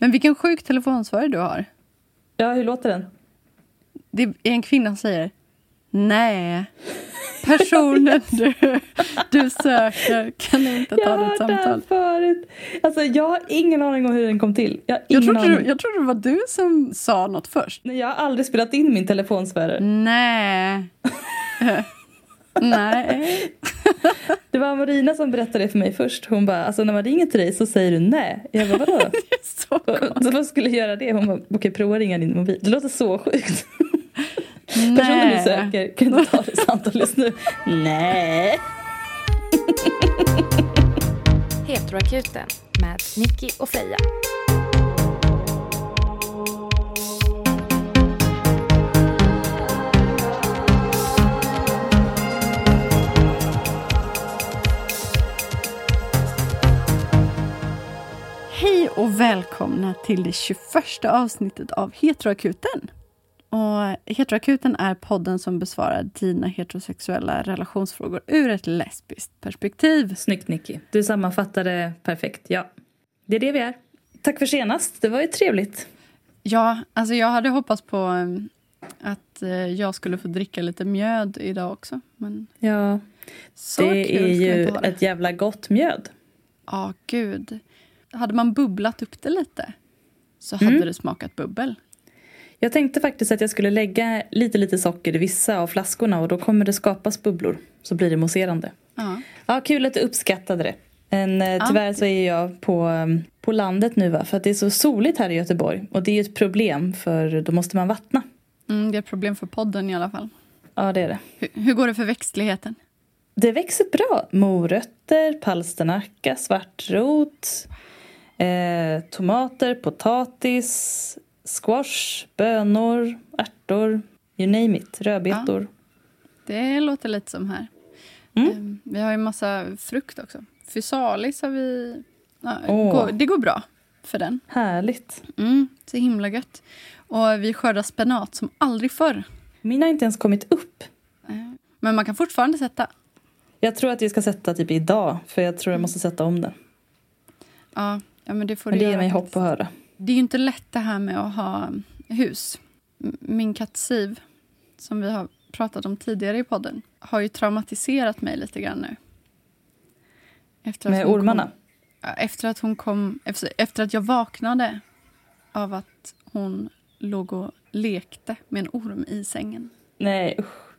Men vilken sjuk telefonsvarare du har. Ja, hur låter den? Det är en kvinna som säger nej. Personen du, du söker kan inte ta ditt samtal. Jag har hört förut. Alltså, jag har ingen aning om hur den kom till. Jag, jag, trodde, aning. jag trodde det var du som sa något först. Nej, jag har aldrig spelat in min telefonsvarare. Nej. Nej. det var Marina som berättade det för mig först. Hon bara, alltså när man ringer till dig så säger du nej. Jag bara, vadå? så vad skulle jag göra det? Hon bara, okej okay, prova ringa din mobil. Det låter så sjukt. Nej. Personen du söker, kan du ta det samtalet nu? nej. Heteroakuten med Nicky och Freja. Hej och välkomna till det 21 avsnittet av Heteroakuten. Och Heteroakuten är podden som besvarar dina heterosexuella relationsfrågor ur ett lesbiskt perspektiv. Snyggt Nicky. Du sammanfattade perfekt. Ja, det är det vi är. Tack för senast. Det var ju trevligt. Ja, alltså jag hade hoppats på um, att uh, jag skulle få dricka lite mjöd idag också. Men ja, det är ju ett jävla gott mjöd. Ja, gud hade man bubblat upp det lite så hade mm. det smakat bubbel. Jag tänkte faktiskt att jag skulle lägga lite lite socker i vissa av flaskorna och då kommer det skapas bubblor. Så blir det mousserande. Ja. ja, kul att du uppskattade det. Men eh, tyvärr ja. så är jag på, mm, på landet nu va? för att det är så soligt här i Göteborg. Och det är ett problem för då måste man vattna. Mm, det är ett problem för podden i alla fall. Ja, det är det. Hur, hur går det för växtligheten? Det växer bra. Morötter, palsternacka, svartrot, Eh, tomater, potatis, squash, bönor, ärtor, you name it, rödbetor. Ja, det låter lite som här. Mm. Eh, vi har ju massa frukt också. Fysalis har vi... Ja, oh. går, det går bra för den. Härligt. Mm, så himla gött. Och vi skördar spenat som aldrig förr. Min har inte ens kommit upp. Eh, men man kan fortfarande sätta. Jag tror att vi ska sätta typ idag, för jag tror jag måste sätta om den. Ja, Ja, men det får men det ger mig hopp att höra. Det är ju inte lätt det här med att ha hus. Min katt Siv, som vi har pratat om tidigare i podden, har ju traumatiserat mig lite grann nu. Efter med ormarna? Kom, efter att hon kom... Efter, efter att jag vaknade av att hon låg och lekte med en orm i sängen. Nej, usch.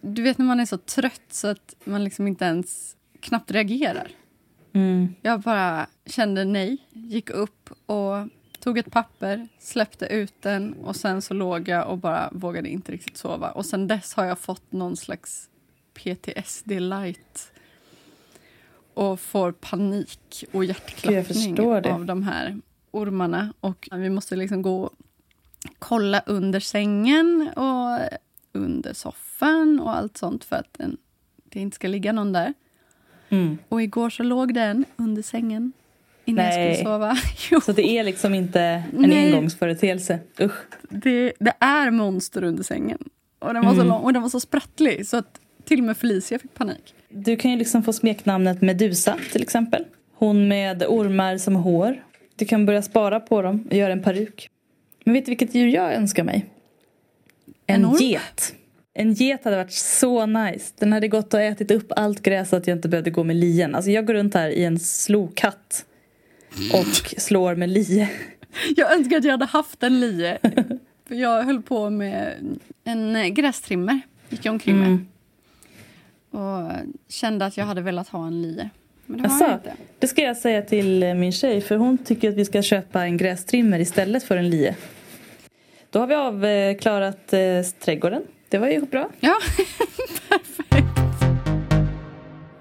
Du vet när man är så trött så att man liksom inte ens knappt reagerar. Mm. Jag bara kände nej, gick upp och tog ett papper, släppte ut den och sen så låg jag och bara vågade inte riktigt sova. Och sen dess har jag fått någon slags PTSD light och får panik och hjärtklappning av de här ormarna. Och vi måste liksom gå och kolla under sängen och under soffan och allt sånt för att den, det inte ska ligga någon där. Mm. Och igår så låg den under sängen innan Nej. jag skulle sova. Jo. Så det är liksom inte en Nej. engångsföreteelse? Usch. Det, det, är monster under sängen. Och den var mm. så lång och den var så sprattlig så att till och med Felicia fick panik. Du kan ju liksom få smeknamnet Medusa till exempel. Hon med ormar som hår. Du kan börja spara på dem och göra en peruk. Men vet du vilket djur jag önskar mig? En, en get. En get hade varit så nice. Den hade gått och ätit upp allt gräs så att jag inte behövde gå med lien. Alltså jag går runt här i en slokatt och slår med lie. Jag önskar att jag hade haft en lie. Jag höll på med en grästrimmer. Gick jag omkring med. Mm. Och kände att jag hade velat ha en lie. Men det, alltså, inte. det ska jag säga till min tjej. För hon tycker att vi ska köpa en grästrimmer istället för en lie. Då har vi avklarat eh, trädgården. Det var ju bra. Ja, perfekt.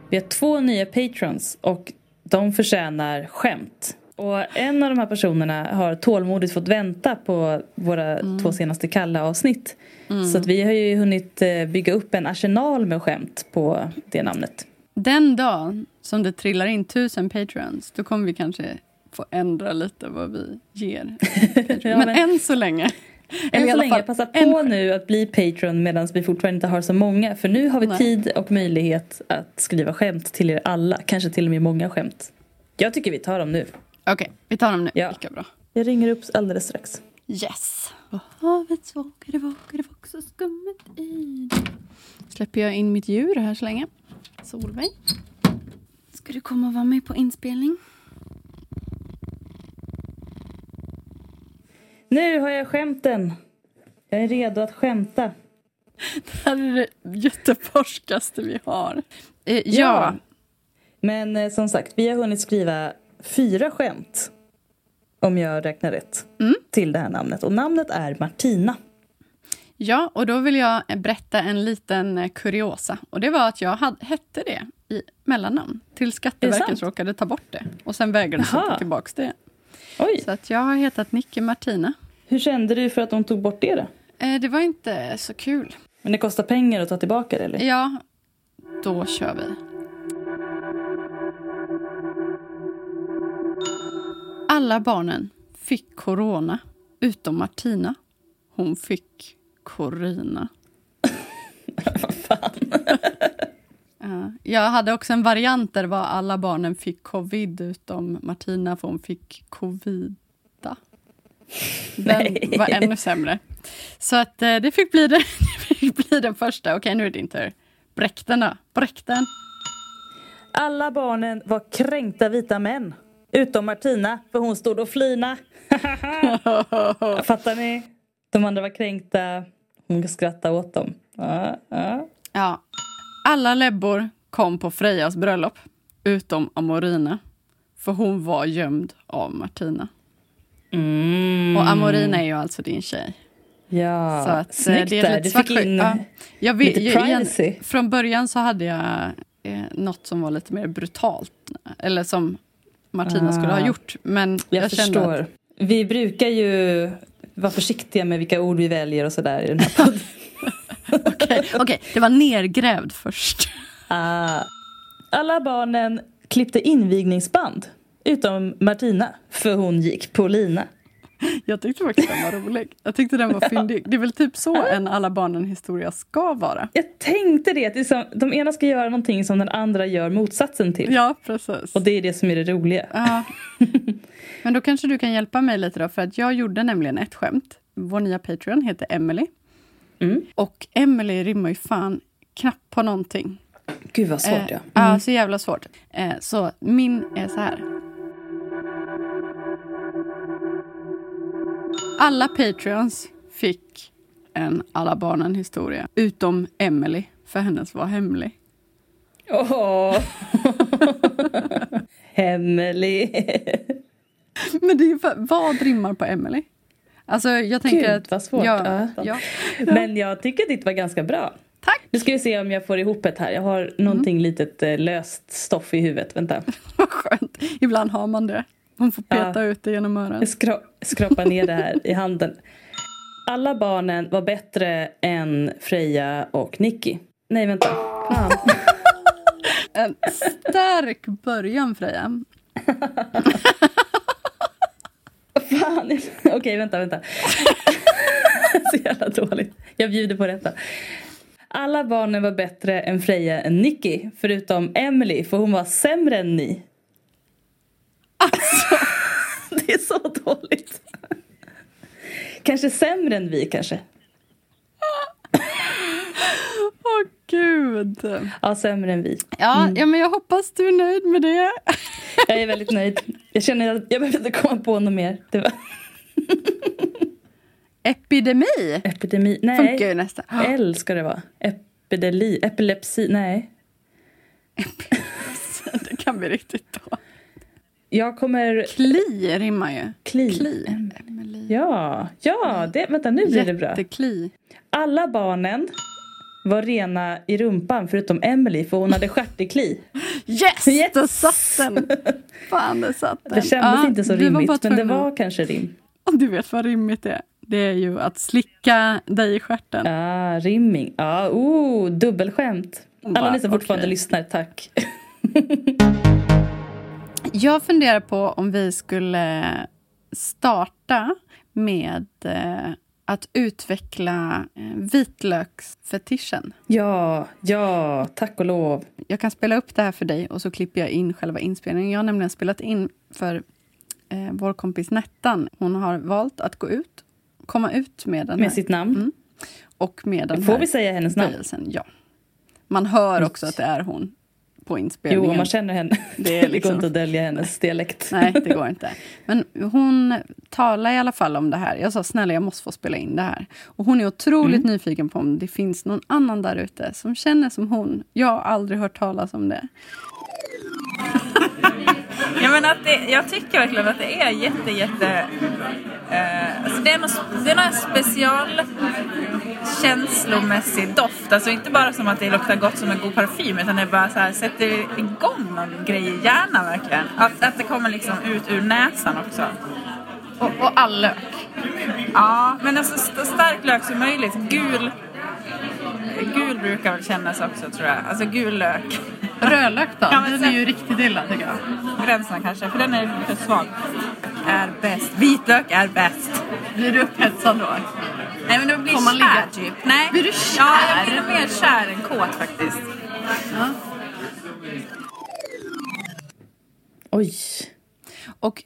Vi har två nya patrons och de förtjänar skämt. Och en av de här personerna har tålmodigt fått vänta på våra mm. två senaste kalla avsnitt. Mm. Så att vi har ju hunnit eh, bygga upp en arsenal med skämt på det namnet. Den dag som det trillar in tusen patrons då kommer vi kanske få ändra lite vad vi ger. ja, men, men än så länge än så länge, passa på en... nu att bli Patreon medan vi fortfarande inte har så många. För nu har vi Nej. tid och möjlighet att skriva skämt till er alla. Kanske till och med många skämt. Jag tycker vi tar dem nu. Okej, vi tar dem nu. Ja. Lika bra. Jag ringer upp alldeles strax. Yes. På havets vågor vågor också skummet i det. Släpper jag in mitt djur här så länge. Solveig. Ska du komma och vara med på inspelning? Nu har jag skämten. Jag är redo att skämta. Det här är det göteborgskaste vi har. Eh, ja. Men eh, som sagt, vi har hunnit skriva fyra skämt. Om jag räknar rätt. Mm. Till det här namnet. Och namnet är Martina. ja, och då vill jag berätta en liten eh, kuriosa. Och det var att jag hade, hette det i mellannamn. Till Skatteverket råkade ta bort det. Och sen vägrade de ta tillbaka det. Oj, Så att jag har hetat Nicke Martina. hur kände du för att de tog bort det då? Eh, det var inte så kul. Men det kostar pengar att ta tillbaka det eller? Ja, då kör vi. Alla barnen fick corona, utom Martina. Hon fick corina. Vad fan? Ja, jag hade också en variant där var alla barnen fick covid utom Martina för hon fick covida. Den Nej. var ännu sämre. Så att eh, det fick bli, det, det fick bli den första. Okej, nu är det din tur. Bräck den då. Bräck den. Alla barnen var kränkta vita män. Utom Martina, för hon stod och flina. Fattar ni? De andra var kränkta. Hon skrattade åt dem. Ja, ja. Ja. Alla läbbor kom på Frejas bröllop, utom Amorina. För hon var gömd av Martina. Mm. Och Amorina är ju alltså din tjej. Ja, Så att, eh, snyggt det är där. Du fick in Ja. Jag vet, lite jag- igen, privacy. från början så hade jag eh, något som var lite mer brutalt. Eller som Martina skulle ha Ah. gjort. Men jag, Jag, förstår. att Vi brukar ju vara försiktiga med vilka ord vi väljer och sådär i den här podden. okej, okej, det var nergrävd först. Ah. Alla barnen klippte invigningsband. Utom Martina, för hon gick på lina. Jag tyckte faktiskt den var rolig. Jag tyckte den var fyndig. Det är väl typ så en Alla barnen-historia ska vara. Jag tänkte det, att det är som, de ena ska göra någonting som den andra gör motsatsen till. Ja, precis. Och det är det som är det roliga. Ja. Men då kanske du kan hjälpa mig lite då, för att jag gjorde nämligen ett skämt. Vår nya Patreon heter Emily. Mm. Och Emily rimmar ju fan knappt på någonting. Gud vad svårt Eh, ja. Ja, så jävla svårt. Eh, så min är så här. Alla Patreons fick en Alla barnen-historia. Utom Emily, för hennes var hemlig. Åh. Hemlig. Men det är ju för, vad rimmar på Emily? Alltså jag tänker Gud, att... vad svårt. Ja, Ja. Men jag tycker ditt var ganska bra. Tack! Nu ska vi se om jag får ihop ett här. Jag har någonting litet eh, löst stoff i huvudet. Vänta. Vad skönt. Ibland har man det. Hon får peta Ja. ut det genom. Jag skra skrapar ner det här i handen. Alla barnen var bättre än Freja och Nicky. Nej, vänta. Fan. En stark början, Freja. Fan. Okej, vänta, vänta. Så jävla dåligt. Jag bjuder på detta. Alla barnen var bättre än Freja än Nicky. Förutom Emily, för hon var sämre än ni. Alltså. Det är så dåligt. Kanske sämre än vi kanske. Åh, gud. Ja, sämre än vi. Ja, ja, men jag hoppas du är nöjd med det. Jag är väldigt nöjd. Jag känner att jag behöver inte komma på något mer. Det var Epidemi epidemi. funkar Nej, ju nästan. L ska det vara. Epideli. Epilepsi. Nej. Det kan bli riktigt då. Jag kommer... Kli rimmar ju. Kli. Kli. Ja, ja. Det, vänta, nu blir det bra. Jättekli. Alla barnen var rena i rumpan förutom Emily för hon hade stjärtekli. Yes! Yes! Där satt den. Fan, där satt den. Det kändes Ja, inte så bara men det var kanske rim. Du vet vad rimmigt är. Det är ju att slicka dig i stjärten. Ah, rimming. Ah, oh, dubbelskämt. Alla ni som fortfarande okej. lyssnar, tack. Jag funderar på om vi skulle starta med eh, att utveckla eh, vitlöksfetischen. Ja, ja, tack och lov. Jag kan spela upp det här för dig och så klipper jag in själva inspelningen. Jag har nämligen spelat in för eh, vår kompis Nettan. Hon har valt att gå ut, komma ut med den Med här. sitt namn. Mm. Och med den Får vi säga hennes namn? böjelsen, ja. Man hör också att det är hon på inspelningen. Jo, man känner henne. Det Det, är liksom- går inte att dölja hennes dialekt. Nej, det går inte. Men hon talar i alla fall om det här. Jag sa snälla, jag måste få spela in det här. Och hon är otroligt Mm. nyfiken på om det finns någon annan där ute som känner som hon. Jag har aldrig hört talas om det. Ja, men att det, jag tycker verkligen att det är jätte, jätte... Eh, alltså det, är något, det är någon special känslomässig doft. Alltså inte bara som att det luktar gott som en god parfym utan det bara så här, sätter igång någon grej i hjärnan verkligen. Att, att det kommer liksom ut ur näsan också. Och, och all lök. Ja, men alltså st- stark lök som möjligt. Gul, gul brukar väl kännas också tror jag. Alltså gul lök. Rödlök då? Ja, den är ju riktigt illa tycker jag. Gränserna kanske, för den är för svag. Är bäst. Vitlök är bäst. Blir du upphetsad då? Nej men då blir Får man kär typ. Nej. Blir du Ja, kär? jag blir mer kär än kåt faktiskt. Ja. Oj. Och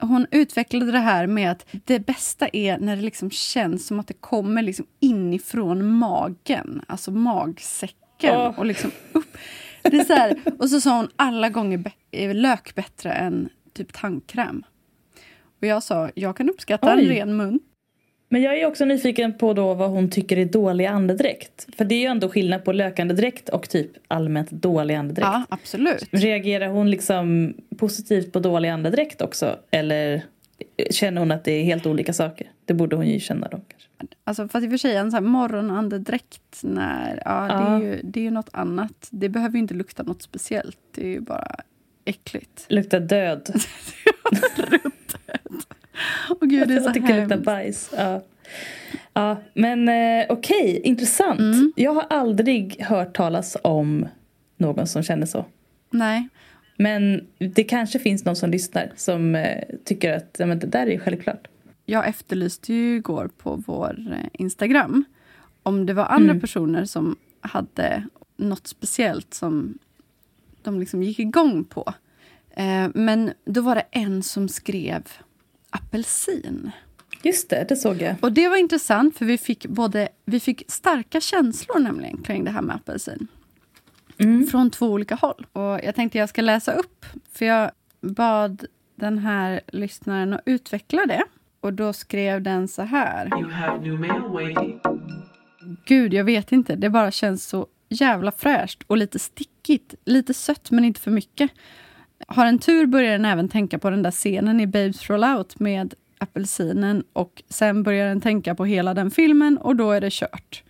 hon utvecklade det här med att det bästa är när det liksom känns som att det kommer liksom inifrån magen. Alltså magsäcken. Åh. Och liksom upp. Det är så här, och så sa hon alla gånger är lök bättre än typ tandkräm. Och jag sa, jag kan uppskatta en Oj. ren mun. Men jag är också nyfiken på då vad hon tycker är dålig andedräkt. För det är ju ändå skillnad på lökandedräkt och typ allmänt dålig andedräkt. Ja, absolut. Reagerar hon liksom positivt på dålig andedräkt också? Eller känner hon att det är helt olika saker? Det borde hon ju känna då kanske. Alltså, fast i och för sig, en sån här morgonandedräkt, när, ja, Det, är Ja. ju, det är ju något annat. Det behöver ju inte lukta något speciellt. Det är ju bara äckligt. Luktar död. Åh gud, det är så jag tycker det luktar hemskt. bajs. Ja. Ja, men eh, okej, intressant. Mm. Jag har aldrig hört talas om någon som känner så. Nej. Men det kanske finns någon som lyssnar som eh, tycker att ja, men det där är självklart. Jag efterlyste ju igår på vår eh, Instagram om det var andra Mm. personer som hade något speciellt som de liksom gick igång på. Eh, men då var det en som skrev apelsin. Just det, det såg jag. Och det var intressant för vi fick, både, vi fick starka känslor nämligen kring det här med apelsin. Mm. Från två olika håll. Och jag tänkte jag ska läsa upp, för jag bad den här lyssnaren att utveckla det. Och då skrev den så här. Gud, jag vet inte. Det bara känns så jävla fräscht och lite stickigt. Lite sött, men inte för mycket. Har en tur börjar den även tänka på den där scenen i Babes Roll Out med apelsinen och sen börjar den tänka på hela den filmen och då är det kört.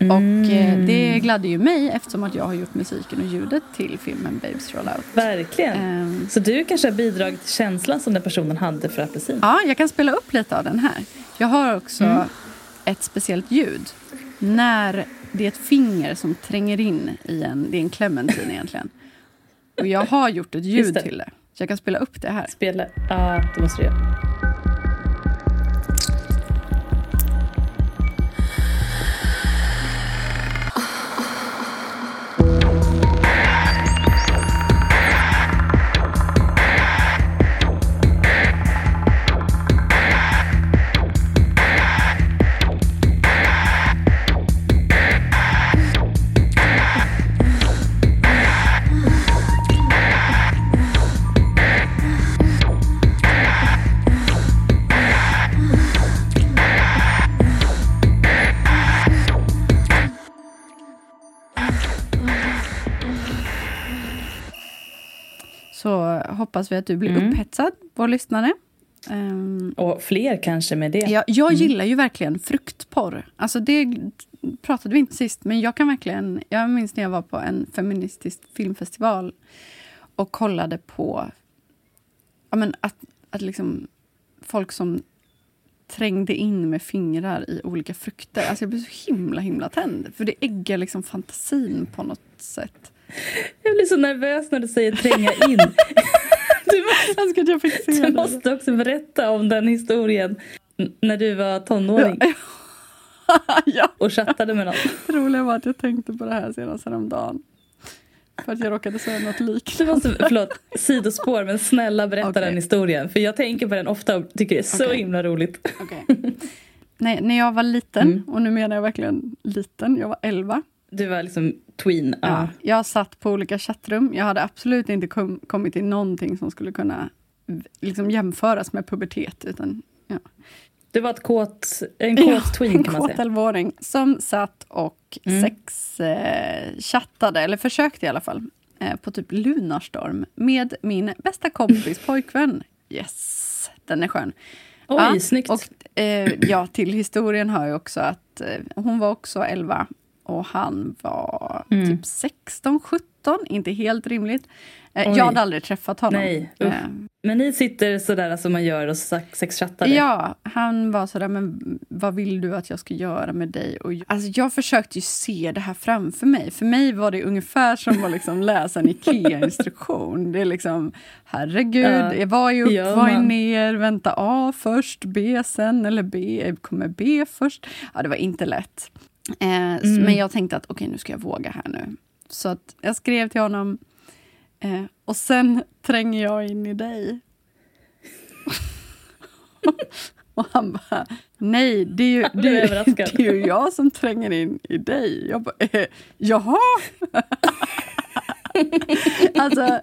Och eh, det gladde ju mig eftersom att jag har gjort musiken och ljudet till filmen Babes Roll Out. Verkligen. Ehm, Så du kanske har bidragit till känslan som den personen hade för apelsin? Ja, jag kan spela upp lite av den här. Jag har också ett speciellt ljud. När det är ett finger som tränger in i en... Det är en clementin egentligen. Och jag har gjort ett ljud det. till det. Så jag kan spela upp det här. Spela? Ja, det måste du göra. Hoppas vi att du blir Mm. upphetsad, vår lyssnare. Ehm, Och fler kanske med det. jag jag gillar ju verkligen fruktporr. Alltså det pratade vi inte sist, men jag kan verkligen... Jag minns när jag var på en feministisk filmfestival och kollade på ja, men att, att liksom folk som trängde in med fingrar i olika frukter. Alltså jag blev så himla himla tänd. För det äggar liksom fantasin på något sätt. Jag blir så nervös när du säger tränga in. Jag önskar att jag fick se du måste också berätta om den historien när du var tonåring ja, och chattade med någon. det roliga var att jag tänkte på det här senast häromdagen. För att jag råkade säga något likt. Du måste, förlåt, sidospår, men snälla berätta Okej. den historien. För jag tänker på den ofta och tycker det är så Okej. himla roligt. Okej. Nej, när jag var liten, Mm. och nu menar jag verkligen liten, jag var 11. Du var liksom tween. Ja. Ja. Jag satt på olika chattrum. Jag hade absolut inte kom, kommit till någonting som skulle kunna liksom jämföras med pubertet. Utan, ja. Du var ett kåt, en kåt Ja, tween en kan man kåt säga. 11-åring som satt och Mm. sex eh, chattade, eller försökte i alla fall, eh, på typ Lunarstorm med min bästa kompis pojkvän. Yes, den är skön. Oj, Ja, snyggt. Och eh, ja, till historien hör ju också att eh, hon var också 11 och han var Mm. typ 16, 17, inte helt rimligt. Eh, jag hade aldrig träffat honom. Nej. Eh, Men ni sitter sådär som man gör och sex- sexchattar? Ja, han var sådär, men vad vill du att jag ska göra med dig? Och, alltså, jag försökte ju se det här framför mig. För mig var det ungefär som att liksom läsa en IKEA-instruktion. Det är liksom, herregud, Ja. vad är upp, Ja, vad är ner, vänta A först, B sen, eller B, kommer B först? Ja, det var inte lätt. Eh, Mm. Men jag tänkte att okej, nu ska jag våga här nu. Så att jag skrev till honom, eh, och sen tränger jag in i dig. Och han bara, nej, det är ju, det är, det är ju jag som tränger in i dig. Jag bara, eh, jaha? alltså,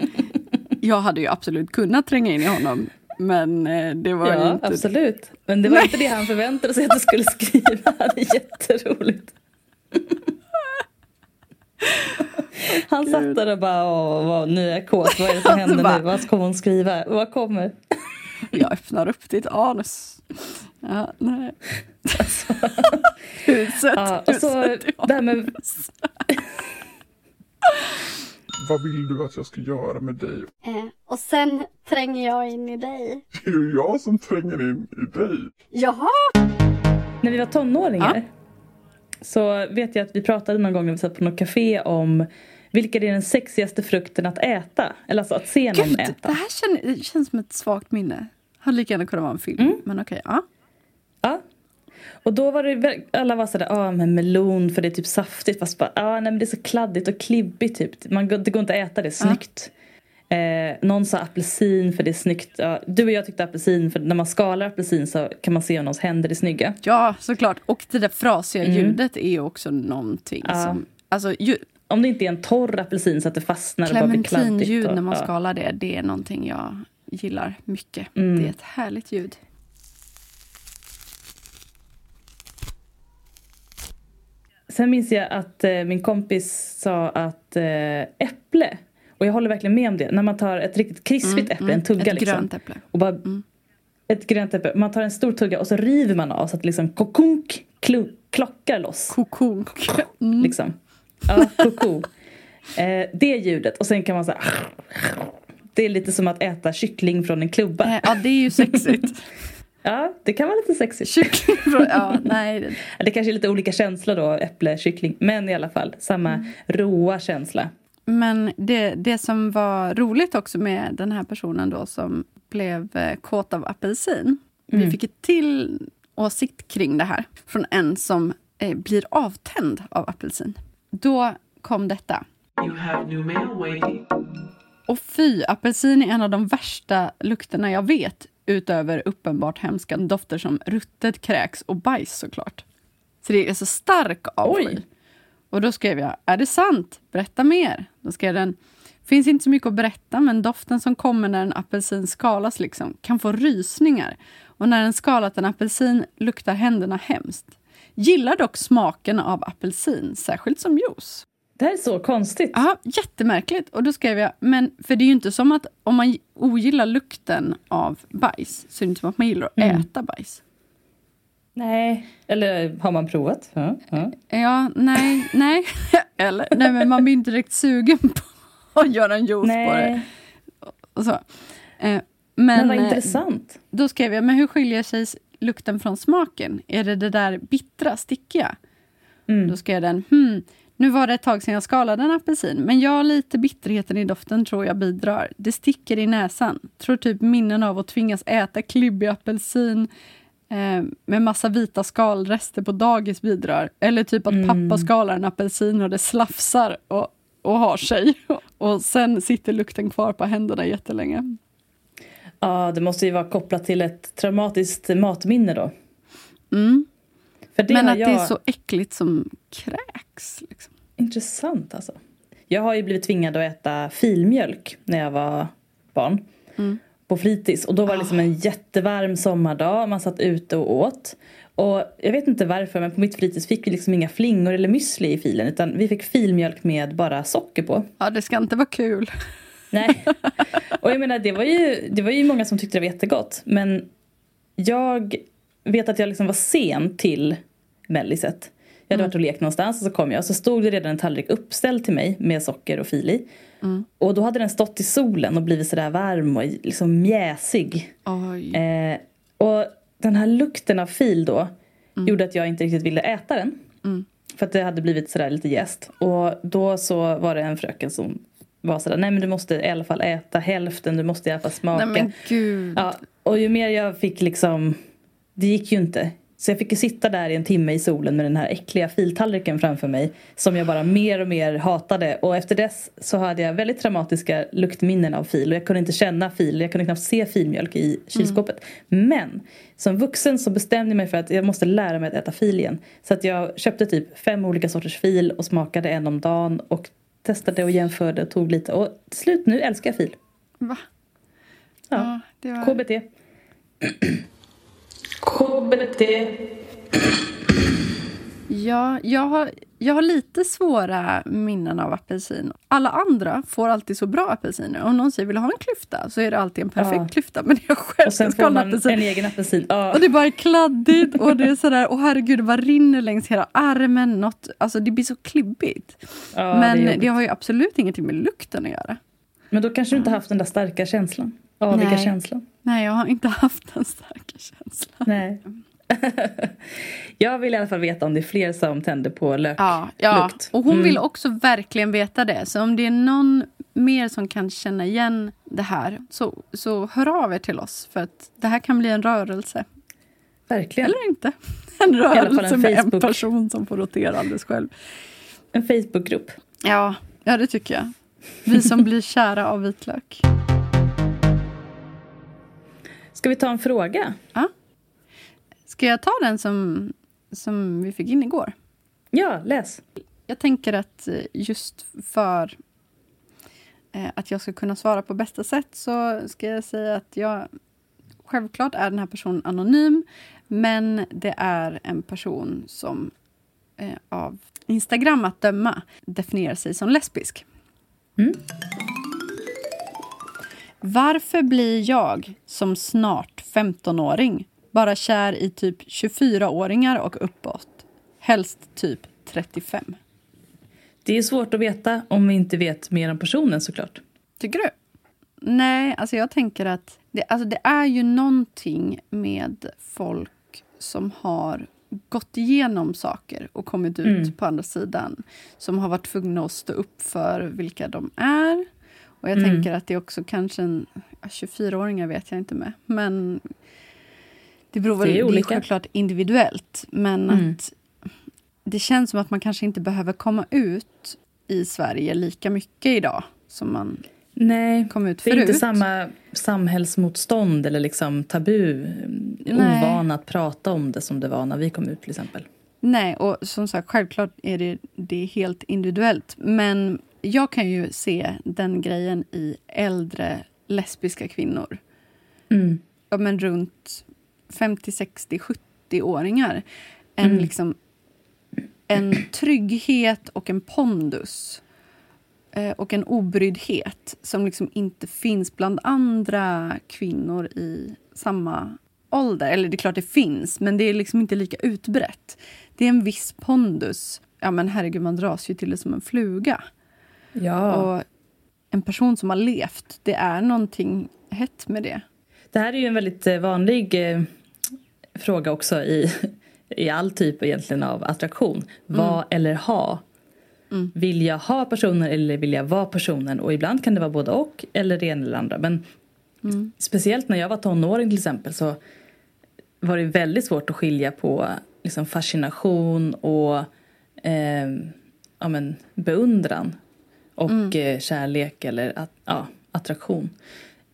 jag hade ju absolut kunnat tränga in i honom, men eh, det var Ja, inte... absolut. Men det var inte det han förväntade sig att du skulle skriva. Det är jätteroligt. Han satt där och bara, åh, vad, nu är jag kåt, vad är det som händer bara- nu? Vad kommer hon skriva? Vad kommer? Jag öppnar upp ditt anus. Ja, nej. Huset, Ja, och så huset det här med. Vad vill du att jag ska göra med dig? Eh, och sen tränger jag in i dig. Det är ju jag som tränger in i dig. Jaha! När vi var tonåringar så vet jag att vi pratade någon gång när vi satt på något café om vilken är den sexigaste frukten att äta? Eller alltså att se någon Gud, äta. det här känner, det känns som ett svagt minne. Hade lika gärna kunnat vara en film, Mm. men okej. ja. Ja. Och då var det alla var sådär, ja men melon för det är typ saftigt fast bara, ja nej men det är så kladdigt och klibbigt typ. Man, det går inte att äta det snyggt. Eh, någon sa apelsin för det är snyggt. Ja, du och jag tyckte apelsin för när man skalar apelsin så kan man se om någons händer är snygga. ja, såklart. Och det där frasiga Mm. ljudet är också någonting Ja. som... Alltså, ju, Om det inte är en torr apelsin så att det fastnar och bara blir kladdigt. clementinljud när man ja. skalar det, det är någonting jag gillar mycket. Mm. Det är ett härligt ljud. Sen minns jag att eh, min kompis sa att eh, äpple, och jag håller verkligen med om det, när man tar ett riktigt krispigt äpple, en tugga Mm, Ett liksom. grönt äpple. Och bara, Ett grönt äpple, man tar en stor tugga och så river man av så att det liksom kokunk klockar loss. Kokunk. Mm. Liksom. Ja, koko. eh, det ljudet och sen kan man så här, Det är lite som att äta kyckling från en klubba. Ja, det är ju sexigt. Ja, det kan vara lite sexigt. Kyckling. Ja, nej. det- kanske är lite olika känslor då, äpple, kyckling. Men i alla fall, samma Mm. roa känsla. Men det, det som var roligt också med den här personen då som blev eh, kåt av apelsin. Vi fick ett till åsikt kring det här från en som eh, blir avtänd av apelsin. Då kom detta. You have new mail waiting. Och fy, apelsin är en av de värsta lukterna jag vet utöver uppenbart hemska dofter som ruttet kräks och bajs såklart. Så det är så stark avsky. Och då skrev jag, är det sant? Berätta mer. Då skrev den, finns inte så mycket att berätta men doften som kommer när en apelsin skalas liksom, kan få rysningar. Och när en skalat en apelsin luktar händerna hemskt. Gillar dock smaken av apelsin, särskilt som juice. Det här är så konstigt. Ja, jättemärkligt. Och då skrev jag, men för det är ju inte som att om man ogillar lukten av bajs så är det inte som att man gillar att Mm. äta bajs. Nej. Eller har man provat? Ja, ja. Ja, nej, nej. Eller, nej, men man blir inte direkt sugen på att göra en juice på det. Nej, Och så. Eh, men, men vad eh, intressant. då skrev jag, men hur skiljer sig lukten från smaken? Är det det där bittra, stickiga? Mm. Då skrev den, hmm, nu var det ett tag sedan jag skalade en apelsin, men ja, lite bitterheten i doften tror jag bidrar. Det sticker i näsan. Tror typ minnen av att tvingas äta klibbig apelsin eh, med massa vita skalrester på dagis bidrar. Eller typ att Mm. pappa skalar en apelsin och det slafsar och och har sig. Och sen sitter lukten kvar på händerna jättelänge. Ja, det måste ju vara kopplat till ett traumatiskt matminne då. Mm. Men att jag... det är så äckligt som kräks. Liksom. Intressant alltså. Jag har ju blivit tvingad att äta filmjölk när jag var barn. Mm. På fritids. Och då var det liksom en jättevarm sommardag. Man satt ute och åt. Och jag vet inte varför men på mitt fritids fick vi liksom inga flingor eller müsli i filen. Utan vi fick filmjölk med bara socker på. Ja, det ska inte vara kul. Nej. Och jag menar det var ju, det var ju många som tyckte det var jättegott. Men jag vet att jag liksom var sen till melliset. Jag hade varit och lekt någonstans och så kom jag och så stod det redan en tallrik uppställd till mig med socker och fil i. Och då hade den stått i solen och blivit sådär varm och liksom mjäsig. Eh, och den här lukten av fil då gjorde att jag inte riktigt ville äta den. För att det hade blivit sådär lite jäst. Och då så var det en fröken som var sådär, nej men du måste i alla fall äta hälften, du måste i alla fall smaka. Nej men gud. Ja, och ju mer jag fick liksom, det gick ju inte. Så jag fick ju sitta där i en timme i solen med den här äckliga filtallriken framför mig. Som jag bara mer och mer hatade. Och efter dess så hade jag väldigt traumatiska luktminnen av fil. Och jag kunde inte känna fil, jag kunde knappt se filmjölk i kylskåpet. Men som vuxen så bestämde jag mig för att jag måste lära mig att äta fil igen. Så att jag köpte typ fem olika sorters fil och smakade en om dagen. Och testade och jämförde och tog lite. Och till slut nu älskar jag fil. Va? Ja. det var... KBT. KBT. Ja, jag har, jag har lite svåra minnen av apelsin. Alla andra får alltid så bra apelsiner. Om någon säger vill du ha en klyfta så är det alltid en perfekt Ja. klyfta. Men jag själv Och sen får man apelsin. en egen apelsin. Ja. Och det bara är kladdigt och det är sådär, och herregud vad rinner längs hela armen. Något, alltså det blir så klibbigt. Ja, Men det det, har ju absolut ingenting med lukten att göra. Men då kanske du inte haft den där starka känslan. Aviga Nej. känslan. Nej, jag har inte haft den starka känslan. Nej. jag vill i alla fall veta om det är fler som tänder på lök. Ja, ja. Lukt. och hon Mm. vill också verkligen veta det. Så om det är någon mer som kan känna igen det här så, så hör av er till oss. För att det här kan bli en rörelse. Verkligen. Eller inte. En fall en rörelse med en person som får rotera alldeles själv. En Facebookgrupp. Ja, ja, det tycker jag. Vi som blir kära av vitlök. Ska vi ta en fråga? Ska jag ta den som, som vi fick in igår? Ja, läs. Jag tänker att eh, just för eh, att jag ska kunna svara på bästa sätt så ska jag säga att jag självklart är den här personen anonym men det är en person som eh, av Instagram att döma definierar sig som lesbisk. Mm. Varför blir jag som snart 15-åring bara kär i typ 24-åringar och uppåt? Helst typ 35. Det är svårt att veta om vi inte vet mer om personen såklart. Tycker du? Nej, alltså jag tänker att det, alltså det är ju någonting med folk som har gått igenom saker och kommit ut Mm. på andra sidan. Som har varit tvungna att stå upp för vilka de är. Och jag Mm. tänker att det är också kanske en... ja, 24-åringar vet jag inte med. Men det beror väl... Det är Det är, olika. självklart individuellt. Men Mm. att det känns som att man kanske inte behöver komma ut i Sverige lika mycket idag som man Nej, kom ut det är förut. inte samma samhällsmotstånd eller liksom tabu. Nej. Ovana att prata om det som det var när vi kom ut till exempel. Nej, och som sagt, självklart är det, det är helt individuellt. Men jag kan ju se den grejen i äldre lesbiska kvinnor. Mm. Ja, men runt 50, 60, 70-åringar. En, Mm. liksom, en trygghet och en pondus. eh, Och en obryddhet som liksom inte finns bland andra kvinnor i samma ålder. Eller det är klart det finns, men det är liksom inte lika utbrett. Det är en viss pondus. Ja men herregud, man dras ju till det som en fluga. Ja. Och en person som har levt, det är någonting hett med det. Det här är ju en väldigt eh, vanlig eh, fråga också i, i all typ egentligen av attraktion. Vad eller ha? Mm. Vill jag ha personen eller vill jag vara personen? Och ibland kan det vara både och eller det ena eller andra. Men Mm. speciellt när jag var tonåring till exempel så var det väldigt svårt att skilja på liksom, fascination och eh, ja, men, beundran. Och Mm. eh, kärlek eller att, ja, attraktion.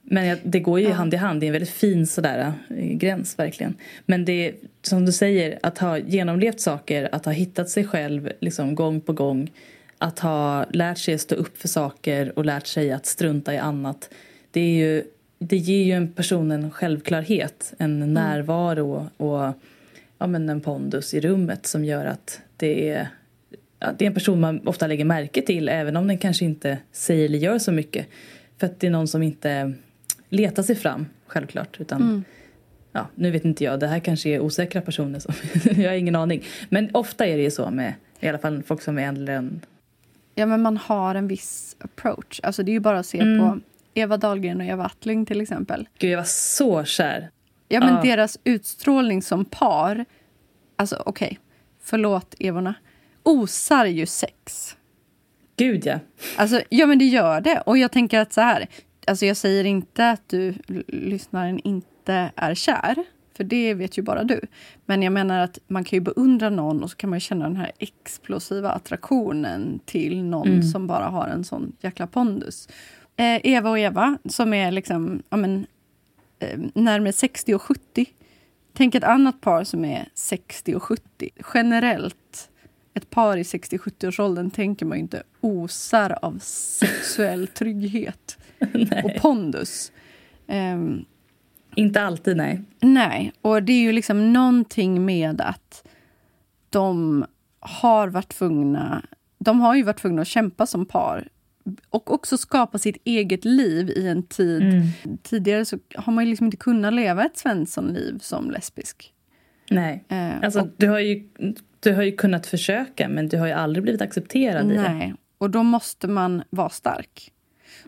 Men jag, det går ju Ja. hand i hand. Det är en väldigt fin sådär, eh, gräns verkligen. Men det som du säger, att ha genomlevt saker, att ha hittat sig själv liksom, gång på gång. Att ha lärt sig att stå upp för saker och lärt sig att strunta i annat. Det, är ju, det ger ju en person en självklarhet, en närvaro och ja, men en pondus i rummet som gör att det är, det är en person man ofta lägger märke till även om den kanske inte säger eller gör så mycket. För att det är någon som inte letar sig fram, självklart. Utan, Mm. ja, nu vet inte jag, det här kanske är osäkra personer. Som, jag har ingen aning. Men ofta är det ju så med i alla fall folk som är äldre än... Ja, men man har en viss approach. Alltså, det är ju bara att se Mm. på Eva Dahlgren och Eva Attling till exempel. Gud, jag var så kär. Ja, men Ja. deras utstrålning som par, alltså okej, förlåt Evorna, osar ju sex. Gud, ja. Alltså, ja men det gör det. Och jag tänker att så här, alltså jag säger inte att du, lyssnaren, inte är kär. För det vet ju bara du. Men jag menar att man kan ju beundra någon och så kan man ju känna den här explosiva attraktionen till någon Mm. som bara har en sån jäkla pondus. Eh, Eva och Eva, som är liksom, ja men, eh, närmare 60 och 70. Tänk ett annat par som är 60 och 70. Generellt, ett par i 60-70-årsåldern tänker man ju inte osar av sexuell trygghet och pondus. Ehm, Inte alltid, nej. nej, och det är ju liksom någonting med att de har varit tvungna de har ju varit tvungna att kämpa som par och också skapa sitt eget liv i en tid. Mm. Tidigare så har man ju liksom inte kunnat leva ett Svensson-liv som lesbisk. Nej. Eh, Alltså, och, du, har ju, du har ju kunnat försöka men du har ju aldrig blivit accepterad i det. nej, och då måste man vara stark.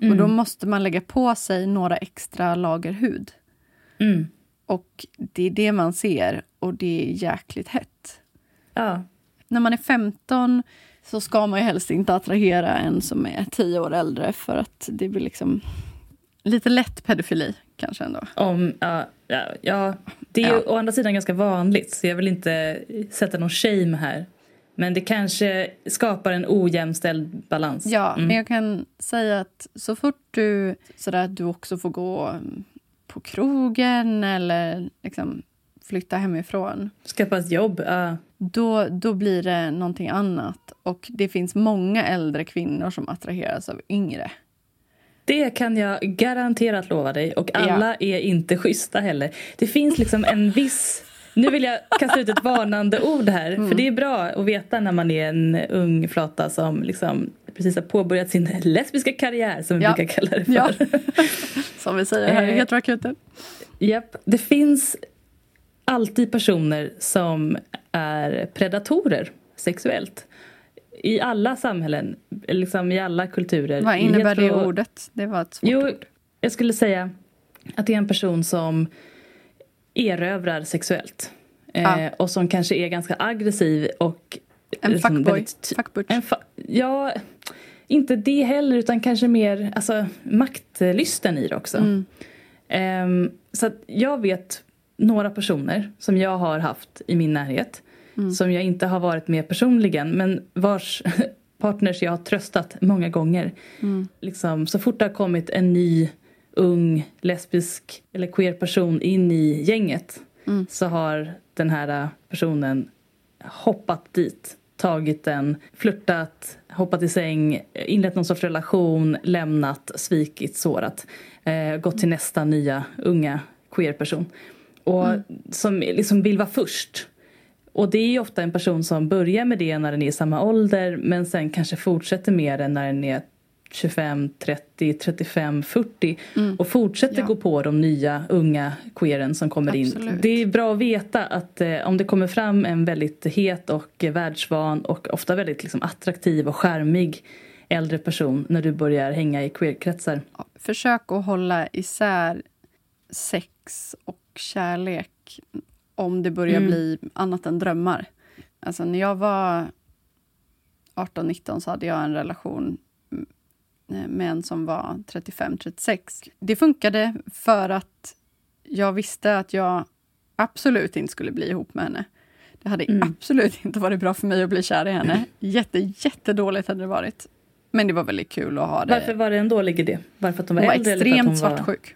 Mm. Och då måste man lägga på sig några extra lager hud. Mm. Och det är det man ser och det är jäkligt hett. Ja. När man är 15 så ska man ju helst inte attrahera en som är 10 år äldre för att det blir liksom lite lätt pedofili kanske ändå. Om, ja, ja, det är Ja. å andra sidan ganska vanligt så jag vill inte sätta någon shame här. Men det kanske skapar en ojämställd balans. Ja, Mm. men jag kan säga att så fort du sådär att du också får gå mm, på krogen eller liksom flytta hemifrån Skaffa ett jobb. Ja. då, då blir det någonting annat. Och det finns många äldre kvinnor som attraheras av yngre. Det kan jag garanterat lova dig. Och alla är inte schyssta heller. Det finns liksom en viss... Nu vill jag kasta ut ett varnande ord här. Mm. För det är bra att veta när man är en ung flata som liksom precis har påbörjat sin lesbiska karriär som vi Ja. brukar kalla det för. Ja. Som vi säger här i Eh. Heteroakuten. Japp. Det finns alltid personer som är predatorer sexuellt. I alla samhällen, liksom i alla kulturer. Vad innebär det ordet? Det var ett svårt Jo, ord. jag skulle säga att det är en person som erövrar sexuellt. Ja. Eh, och som kanske är ganska aggressiv och... En liksom fuckboy. väldigt Fuckbutch. En fa- ja, inte det heller utan kanske mer alltså, maktlysten i det också. Mm. Ehm, så att jag vet några personer som jag har haft i min närhet Mm. som jag inte har varit med personligen men vars partners jag har tröstat många gånger. Mm. Liksom, så fort det har kommit en ny ung lesbisk eller queer person in i gänget Mm. så har den här personen hoppat dit tagit den, flörtat, hoppat i säng, inlett någon sorts relation, lämnat, svikit, sårat. Eh, gått till nästa nya unga queer-person. Och som liksom vill vara först. Och det är ju ofta en person som börjar med det när den är i samma ålder men sen kanske fortsätter med det när den är 25, 30, 35, 40 och fortsätter Ja. gå på de nya unga queeren som kommer in. Absolut. Det är bra att veta att eh, om det kommer fram en väldigt het och eh, världsvan och ofta väldigt liksom, attraktiv och charmig äldre person när du börjar hänga i queerkretsar. Försök att hålla isär sex och kärlek om det börjar Mm. bli annat än drömmar. Alltså när jag var 18-19 så hade jag en relation med en som var 35-36. Det funkade för att jag visste att jag absolut inte skulle bli ihop med henne. Det hade Mm. absolut inte varit bra för mig att bli kär i henne. Jätte, jättedåligt hade det varit. Men det var väldigt kul att ha det. Varför var det en dålig idé? Varför att hon var, hon var äldre? eller för att extremt hon var... svartsjuk.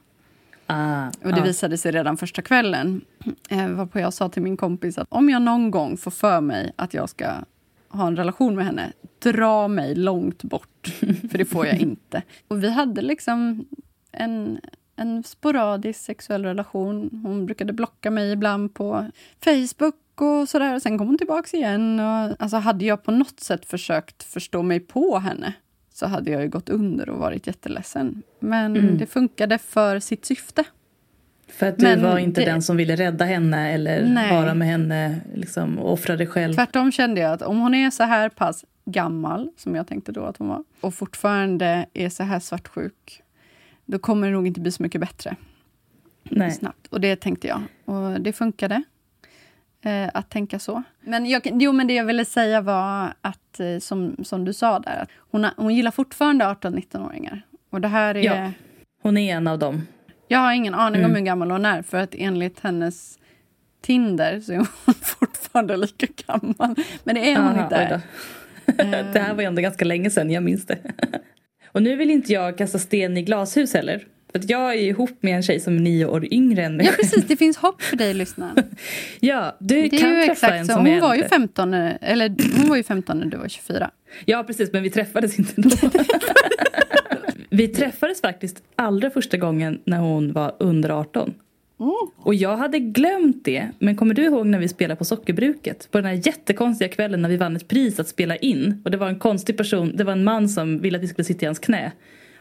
Ah, Och det ah. visade sig redan första kvällen. Eh, varpå jag sa till min kompis att om jag någon gång får för mig att jag ska ha en relation med henne, dra mig långt bort. För det får jag inte. Och vi hade liksom en, en sporadisk sexuell relation. Hon brukade blocka mig ibland på Facebook och sådär. Och sen kom hon tillbaks igen. Och, alltså hade jag på något sätt försökt förstå mig på henne så hade jag ju gått under och varit jätteledsen. Men Mm. det funkade för sitt syfte. För att du Men var inte det- den som ville rädda henne eller Nej. vara med henne liksom, och offra dig själv. Tvärtom kände jag att om hon är så här pass gammal, som jag tänkte då att hon var, och fortfarande är så här svartsjuk, då kommer det nog inte bli så mycket bättre Nej. snabbt. Och det tänkte jag. Och det funkade. Eh, att tänka så. Men, jag, jo, men det jag ville säga var att, eh, som, som du sa där, att hon, hon gillar fortfarande 18-19-åringar. Och det här är... Ja. Hon är en av dem. Jag har ingen aning Mm. om hur gammal hon är, för att enligt hennes Tinder så är hon fortfarande lika gammal. Men det är hon Aha, inte. det här var ju ändå ganska länge sedan, jag minns det. och nu vill inte jag kasta sten i glashus heller. För jag är ihop med en tjej som är nio år yngre än mig. Ja, precis. Det finns hopp för dig, lyssnaren. Ja, du Det kan ju träffa en exakt så. som Hon är var ju äldre. 15, när- eller hon var ju 15 när du var 24. Ja, precis, men vi träffades inte då. vi träffades faktiskt allra första gången när hon var under 18. Och jag hade glömt det. Men kommer du ihåg när vi spelade på Sockerbruket? På den här jättekonstiga kvällen när vi vann ett pris att spela in. Och det var en konstig person, det var en man som ville att vi skulle sitta i hans knä.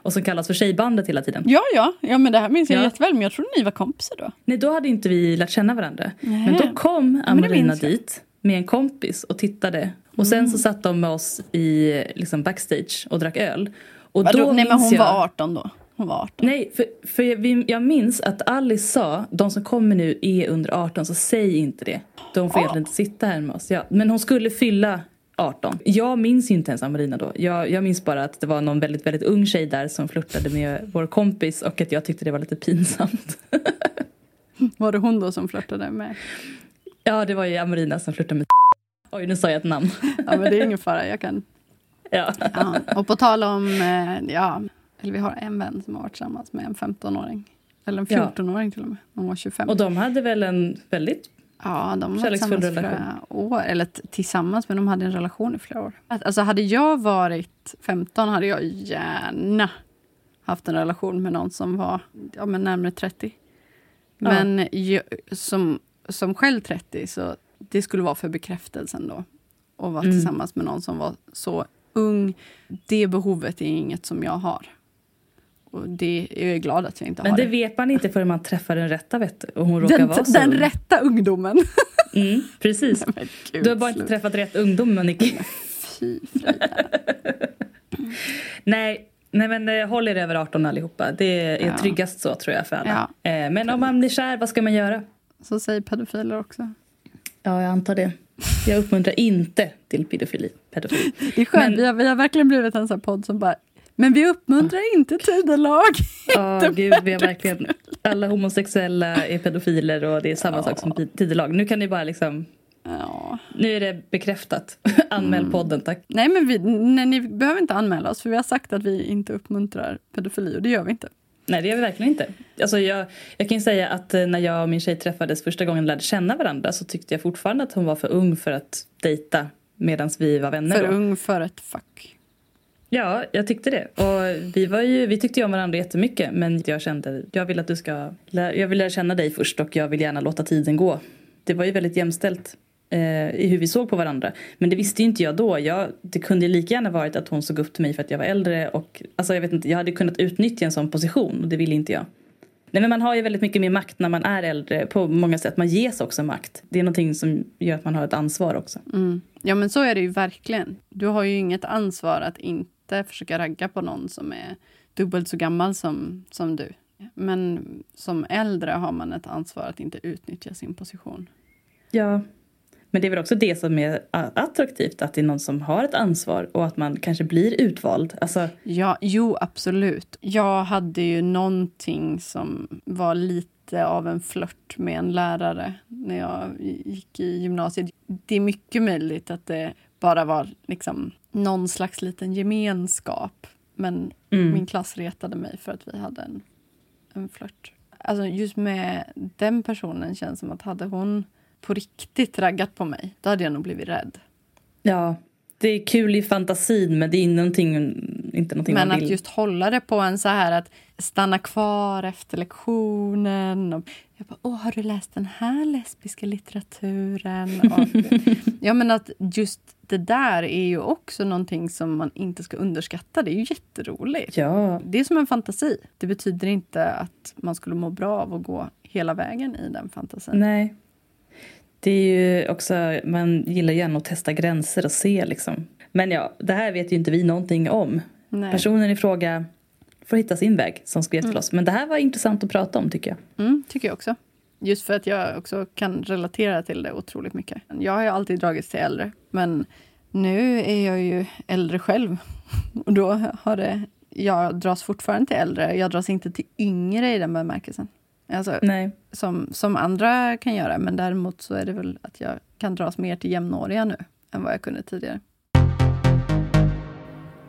Och som kallas för Tjejbandet hela tiden. Ja, ja. ja men det här minns jag Ja. jätteväl. Men jag trodde ni var kompisar då. Nej, då hade inte vi lärt känna varandra. Nej. Men då kom Amarina dit med en kompis och tittade. Och sen så satt de med oss i liksom backstage och drack öl. Och Vadå? då Nej, men hon jag... var 18 då. Hon var 18. Nej, för, för jag, jag minns att Alice sa, de som kommer nu är under 18 så säg inte det. De får egentligen inte sitta här med oss. Ja, men hon skulle fylla 18. Jag minns inte ens Amarina då. Jag, jag minns bara att det var någon väldigt, väldigt ung tjej där som flörtade med vår kompis och att jag tyckte det var lite pinsamt. Var det hon då som flörtade med? Ja, det var ju Amarina som flörtade med Oj, nu sa jag ett namn. Ja, men det är ingen fara. Jag kan... Ja. Ja. Och på tal om... eh, Ja, eller vi har en vän som har varit tillsammans med en 15-åring. Eller en Ja. 14-åring till och med. Hon var 25. Och de hade väl en väldigt... Ja, de var tillsammans relation. flera år. Eller tillsammans, men de hade en relation i flera år. Alltså hade jag varit 15 hade jag gärna haft en relation med någon som var ja, men närmare 30. Ja. Men jag, som, som själv 30, så det skulle vara för bekräftelsen då. Att vara Mm. tillsammans med någon som var så ung. Det behovet är inget som jag har. Och det är jag glad att jag inte Men har det det. vet man inte förrän man träffar den rätta vet du. Och hon råkar Den, vara så den ung. rätta ungdomen. Mm, precis. Men gud, Du har bara inte sluta. träffat rätt ungdom, Monique. Fy. Nej, nej men eh, håll er över 18 allihopa. Det är Ja. tryggast så tror jag för alla. Ja. Eh, men om man blir kär, vad ska man göra? Så säger pedofiler också. Ja, jag antar det. Jag uppmuntrar inte till pedofili. pedofili. Det är skönt, Men- vi, har, vi har verkligen blivit en sån podd som bara men vi uppmuntrar inte tidelag. Ja, gud, vi har verkligen... Alla homosexuella är pedofiler och det är samma sak som tidelag. Nu kan ni bara liksom... Ja. Nu är det bekräftat. Anmäl Mm. podden, tack. Nej, men vi, nej, ni behöver inte anmäla oss för vi har sagt att vi inte uppmuntrar pedofili och det gör vi inte. Nej, det gör vi verkligen inte. Alltså jag, jag kan ju säga att eh, när jag och min tjej träffades första gången och lärde känna varandra så tyckte jag fortfarande att hon var för ung för att dejta medan vi var vänner. För då. ung för ett fuck. Ja, jag tyckte det. Och vi, var ju, vi tyckte ju om varandra jättemycket men jag kände jag vill att du ska jag vill lära känna dig först och jag vill gärna låta tiden gå. Det var ju väldigt jämställt eh, i hur vi såg på varandra. Men det visste ju inte jag då. Jag, det kunde ju lika gärna varit att hon såg upp till mig för att jag var äldre och alltså jag vet inte, jag hade kunnat utnyttja en sån position och det ville inte jag. Nej men man har ju väldigt mycket mer makt när man är äldre på många sätt. Man ges också makt. Det är någonting som gör att man har ett ansvar också. Mm. Ja, men så är det ju verkligen. Du har ju inget ansvar att inte försöka ragga på någon som är dubbelt så gammal som, som du. Men som äldre har man ett ansvar att inte utnyttja sin position. Ja. Men det är väl också det som är attraktivt, att det är någon som har ett ansvar och att man kanske blir utvald. Alltså, Ja, jo, absolut. Jag hade ju någonting som var lite av en flört med en lärare när jag gick i gymnasiet. Det är mycket möjligt att det bara var liksom någon slags liten gemenskap. Men Mm. min klass retade mig för att vi hade en, en flört. Alltså just med den personen känns som att hade hon på riktigt raggat på mig, då hade jag nog blivit rädd. Ja, det är kul i fantasin men det är någonting, inte någonting Men man att vill. just hålla det på en så här att stanna kvar efter lektionen. Och jag bara, åh, har du läst den här lesbiska litteraturen? Och, ja, men att just det där är ju också någonting som man inte ska underskatta. Det är ju jätteroligt. Ja, Det är som en fantasi. Det betyder inte att man skulle må bra av att gå hela vägen i den fantasin. nej. Det är ju också, man gillar gärna att testa gränser och se liksom. Men ja, det här vet ju inte vi någonting om. Nej. Personen i fråga får hitta sin väg som skrev till oss. Men det här var intressant att prata om tycker jag. Mm, tycker jag också. Just för att jag också kan relatera till det otroligt mycket. Jag har ju alltid dragits till äldre, men nu är jag ju äldre själv. Och då har det... Jag dras fortfarande till äldre, jag dras inte till yngre i den bemärkelsen. Alltså, Nej. som, som andra kan göra, men däremot så är det väl att jag kan dras mer till jämnåriga nu än vad jag kunde tidigare.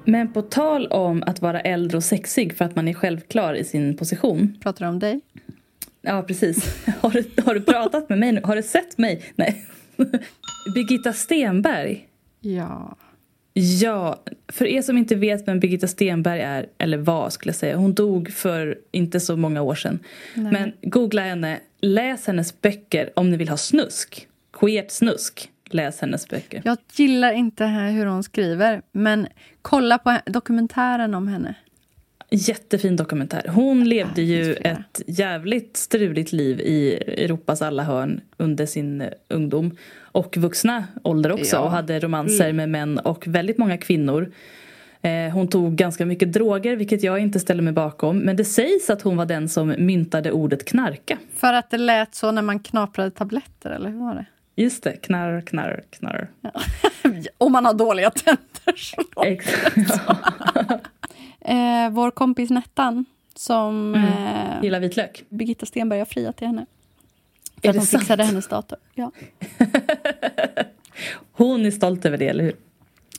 Men på tal om att vara äldre och sexig för att man är självklar i sin position. Pratar du om dig? Ja, precis. Har du, har du pratat med mig nu? Har du sett mig? Nej. Birgitta Stenberg. Ja. Ja, för er som inte vet vem Birgitta Stenberg är, eller var skulle jag säga. Hon dog för inte så många år sedan. Men googla henne, läs hennes böcker om ni vill ha snusk. Queert snusk. Läs hennes böcker. Jag gillar inte här hur hon skriver, men kolla på dokumentären om henne. Jättefin dokumentär. Hon levde ju ett jävligt struligt liv i Europas alla hörn under sin ungdom. Och vuxna ålder också Ja. och hade romanser med män och väldigt många kvinnor. Eh, Hon tog ganska mycket droger, vilket jag inte ställer mig bakom. Men det sägs att hon var den som myntade ordet knarka. För att det lät så när man knaprade tabletter, eller hur var det? Just det, knarr, knarr, knarr. Om man har dåliga tänder. så. Exakt. Eh, vår kompis Nettan, som eh, Gillar vitlök. Birgitta Stenberg har friat till henne. För Är att hon sant? fixade hennes dator. Ja. Hon är stolt över det, eller hur?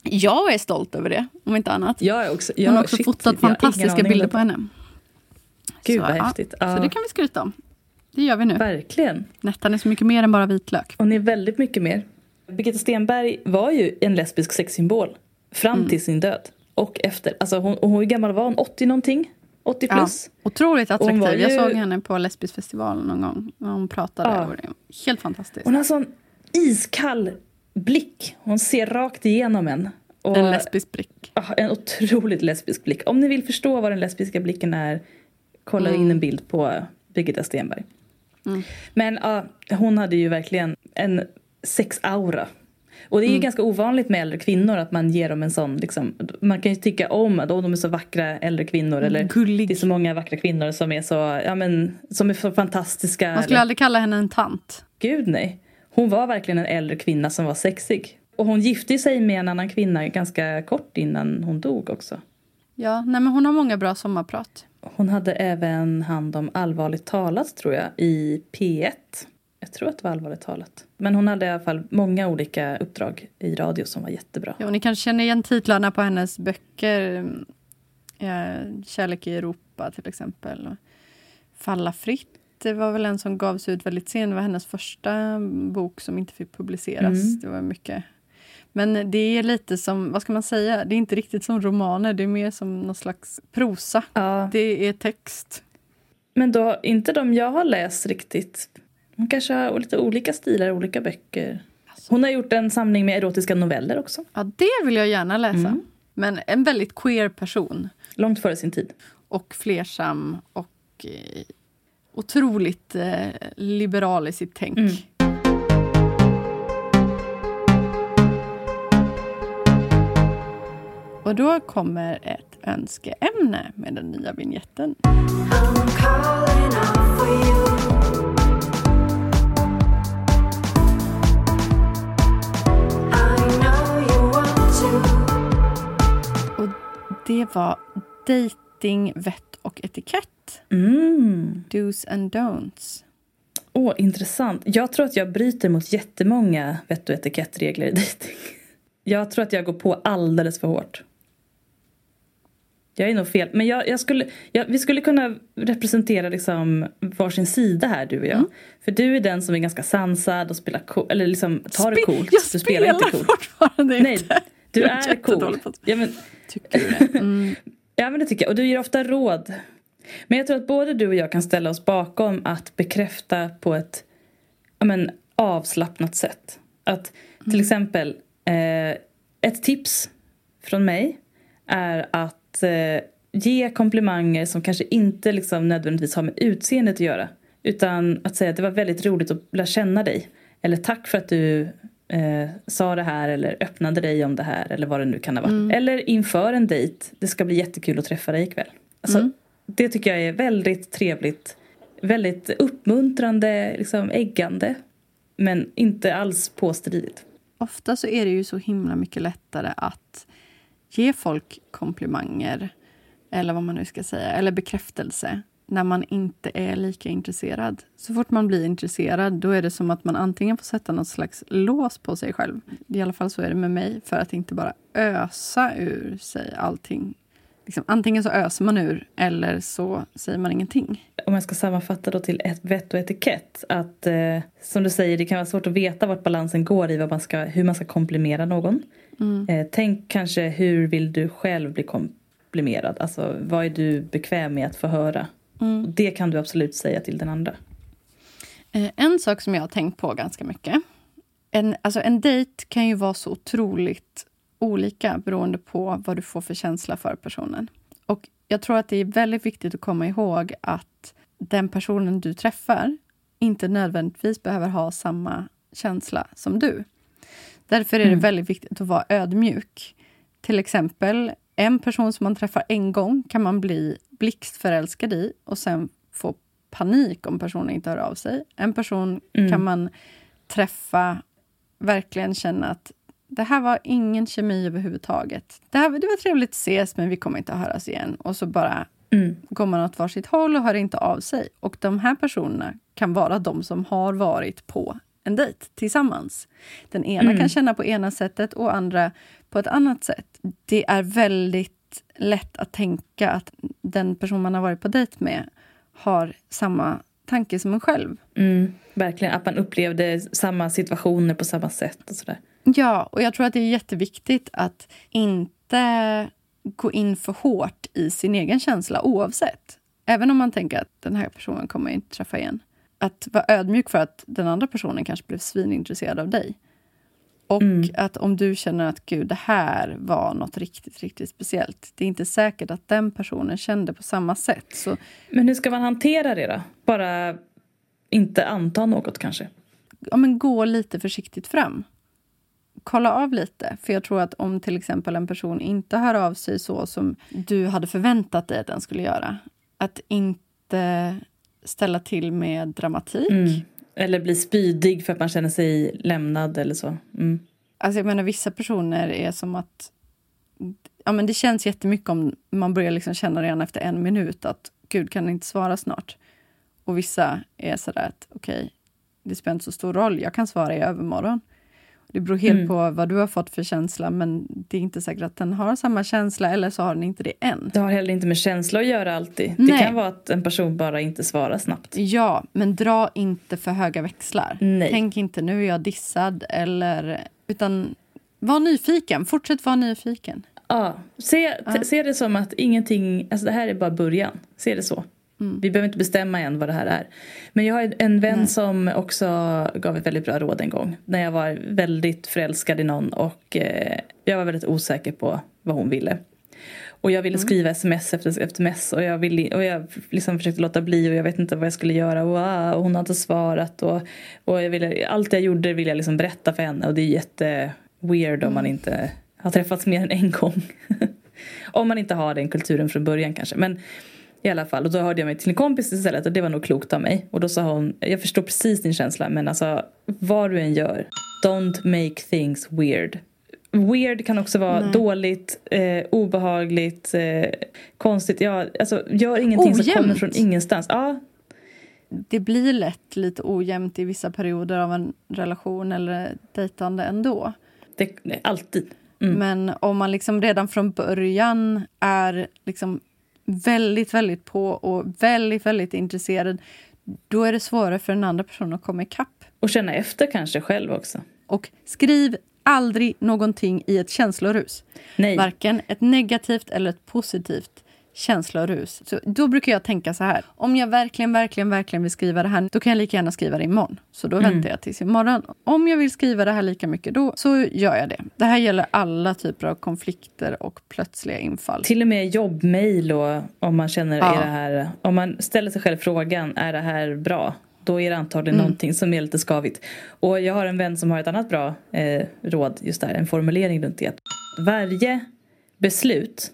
Jag är stolt över det, om inte annat. Jag är också. Hon jag, har också shit, fotat fantastiska bilder på henne. Gud, så, vad ja. häftigt. Så Ja. det kan vi skryta om. Det gör vi nu. Verkligen. Nettan är så mycket mer än bara vitlök. Hon är väldigt mycket mer. Birgitta Stenberg var ju en lesbisk sexsymbol fram Mm. till sin död. Och efter. Alltså hon, och hur gammal var hon? 80 någonting? 80 plus? Ja, otroligt Hon attraktiv. var Jag ju- såg henne på lesbisk festival någon gång. När hon pratade. Ja. Helt fantastiskt. Hon har sån iskall blick. Hon ser rakt igenom en. Och, En lesbisk blick. Ja, en otroligt lesbisk blick. Om ni vill förstå vad den lesbiska blicken är, kolla in en bild på Birgitta Stenberg. Men ja, hon hade ju verkligen en sexaura. Och det är ju ganska ovanligt med äldre kvinnor att man ger dem en sån, liksom, man kan ju tycka om att de är så vackra äldre kvinnor eller Gullig. det är så många vackra kvinnor som är så, ja men, som är så fantastiska. Man skulle eller- aldrig kalla henne en tant. Gud nej. Hon var verkligen en äldre kvinna som var sexig. Och hon gifte sig med en annan kvinna ganska kort innan hon dog också. Ja, nej, men hon har många bra sommarprat. Hon hade även hand om Allvarligt talat tror jag i P1. Jag tror att det var Allvarligt talat. Men hon hade i alla fall många olika uppdrag i radio som var jättebra. Ja, och ni kanske känner igen titlarna på hennes böcker. Kärlek i Europa till exempel. Falla fritt. Det var väl en som gavs ut väldigt sent. Det var hennes första bok som inte fick publiceras. Mm. Det var mycket. Men det är lite som, vad ska man säga, det är inte riktigt som romaner. Det är mer som någon slags prosa. Ja, Det är text. men då inte de jag har läst riktigt. Hon kanske har lite olika stilar, olika böcker. Hon har gjort en samling med erotiska noveller också. Ja, det vill jag gärna läsa. Mm. Men en väldigt queer person. Långt före sin tid. och flersam och eh, otroligt eh, liberal i sitt tänk. Mm. Och då kommer ett önskeämne med den nya vignetten. Och det var dating, vett och etikett. Mm. Do's and don'ts. Åh, intressant. Jag tror att jag bryter mot jättemånga vett och etikettregler i dejting. Jag tror att jag går på alldeles för hårt. Jag är nog fel. Men jag, jag skulle, jag, vi skulle kunna representera liksom varsin sida här du och jag. Mm. För du är den som är ganska sansad och spelar cool, eller liksom tar det Spe- coolt. Jag du spelar inte coolt. fortfarande Nej, inte. du Jag är cool. på att- Ja, men, Tycker du det? Mm. Ja men det tycker jag. Och du ger ofta råd. Men jag tror att både du och jag kan ställa oss bakom att bekräfta på ett ja, men, avslappnat sätt. Att till exempel eh, ett tips från mig är att eh, ge komplimanger som kanske inte liksom nödvändigtvis har med utseendet att göra. Utan att säga att det var väldigt roligt att lära känna dig. Eller tack för att du eh, sa det här eller öppnade dig om det här eller vad det nu kan ha varit. Eller inför en dejt. Det ska bli jättekul att träffa dig ikväll. Alltså, Det tycker jag är väldigt trevligt. Väldigt uppmuntrande, liksom äggande. Men inte alls påstridigt. Ofta så är det ju så himla mycket lättare att ge folk komplimanger eller vad man nu ska säga, eller bekräftelse när man inte är lika intresserad. Så fort man blir intresserad då är det som att man antingen får sätta något slags lås på sig själv. I alla fall så är det med mig, för att inte bara ösa ur sig allting. Liksom, antingen så öser man ur eller så säger man ingenting. Om jag ska sammanfatta då till ett vett och etikett. Att eh, som du säger, det kan vara svårt att veta vart balansen går i vad man ska, hur man ska komplimera någon. Eh, tänk kanske hur vill du själv bli komplimerad? Alltså vad är du bekväm med att få höra? Och det kan du absolut säga till den andra. Eh, En sak som jag har tänkt på ganska mycket. En, alltså en dejt kan ju vara så otroligt olika beroende på vad du får för känsla för personen. Och jag tror att det är väldigt viktigt att komma ihåg att den personen du träffar inte nödvändigtvis behöver ha samma känsla som du. Därför är det väldigt viktigt att vara ödmjuk. Till exempel, en person som man träffar en gång kan man bli blixtförälskad i och sen få panik om personen inte hör av sig. En person kan man träffa, verkligen känna att det här var ingen kemi överhuvudtaget. Det, här, det var trevligt att ses, men vi kommer inte att höras igen. Och så bara går man åt varsitt håll och hör inte av sig. Och de här personerna kan vara de som har varit på en dejt tillsammans. Den ena kan känna på ena sättet och andra på ett annat sätt. Det är väldigt lätt att tänka att den person man har varit på dejt med har samma tanke som en själv. Mm, verkligen, att man upplevde samma situationer på samma sätt och sådär. Ja, och jag tror att det är jätteviktigt att inte gå in för hårt i sin egen känsla oavsett. Även om man tänker att den här personen kommer jag inte träffa igen. Att vara ödmjuk för att den andra personen kanske blev svinintresserad av dig. Och att om du känner att gud, det här var något riktigt, riktigt speciellt. Det är inte säkert att den personen kände på samma sätt. Så Men hur ska man hantera det då? Bara inte anta något kanske? ja, men gå lite försiktigt fram. Kolla av lite. För jag tror att om till exempel en person inte hör av sig så som du hade förväntat dig att den skulle göra. Att inte ställa till med dramatik. Mm. Eller bli spydig för att man känner sig lämnad eller så. Mm. Alltså jag menar vissa personer är som att... Ja, men det känns jättemycket om man börjar liksom känna redan efter en minut att gud kan inte svara snart. Och vissa är sådär att okej, det spelar inte så stor roll, jag kan svara i övermorgon. Det beror helt Mm. på vad du har fått för känsla men det är inte säkert att den har samma känsla eller så har den inte det än. Det har heller inte med känsla att göra alltid. Det Nej. kan vara att en person bara inte svarar snabbt. Ja, men dra inte för höga växlar. Nej. Tänk inte nu är jag dissad eller... Utan var nyfiken, fortsätt vara nyfiken. Ja, se, t- se det som att ingenting, alltså det här är bara början. Se det så. Vi behöver inte bestämma än vad det här är. Men jag har en vän som också gav ett väldigt bra råd en gång. När jag var väldigt förälskad i någon och eh, jag var väldigt osäker på vad hon ville. Och jag ville skriva sms efter sms och jag, ville, och jag liksom försökte låta bli och jag vet inte vad jag skulle göra. Och, och hon har inte svarat. Och, och jag ville, allt jag gjorde ville jag liksom berätta för henne och det är jätte weird om man inte har träffats mer än en gång. om man inte har den kulturen från början kanske. Men i alla fall, och då hörde jag mig till en kompis istället och det var nog klokt av mig. Och då sa hon, jag förstår precis din känsla men alltså vad du än gör, don't make things weird. Weird kan också vara dåligt, eh, obehagligt, eh, konstigt. Ja, alltså gör ingenting som kommer Ojämnt. från ingenstans. Ja, Det blir lätt lite ojämnt i vissa perioder av en relation eller dejtande ändå. Det, alltid. Mm. Men om man liksom redan från början är liksom väldigt, väldigt på och väldigt, väldigt intresserad då är det svårare för den andra personen att komma ikapp. Och känna efter kanske själv också. Och skriv aldrig någonting i ett känslorus. Nej. Varken ett negativt eller ett positivt känslorus. Så då brukar jag tänka så här. Om jag verkligen, verkligen, verkligen vill skriva det här, då kan jag lika gärna skriva det imorgon. Så då Mm. väntar jag tills imorgon. Om jag vill skriva det här lika mycket, då så gör jag det. Det här gäller alla typer av konflikter och plötsliga infall. Till och med jobbmail och om man känner Ja. är det här, om man ställer sig själv frågan är det här bra? Då är det antagligen Mm. någonting som är lite skavigt. Och jag har en vän som har ett annat bra eh, råd just där, en formulering runt det. Varje beslut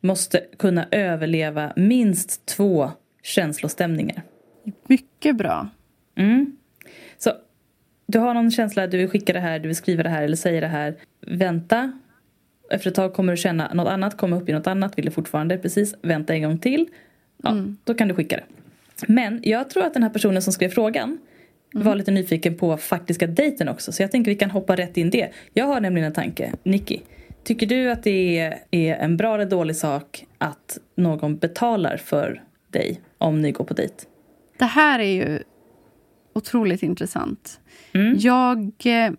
måste kunna överleva minst två känslostämningar. Mycket bra. Mm. Så du har någon känsla, du vill skicka det här, du vill skriva det här eller säga det här. Vänta. Efter ett tag kommer du känna något annat kommer upp i något annat. Vill du fortfarande precis vänta en gång till. Ja, Då kan du skicka det. Men jag tror att den här personen som skrev frågan var lite nyfiken på faktiska dejten också. Så jag tänker vi kan hoppa rätt in det. Jag har nämligen en tanke. Nicky, tycker du att det är, en bra eller dålig sak att någon betalar för dig om ni går på dejt? Det här är ju otroligt intressant. Mm. Jag eh,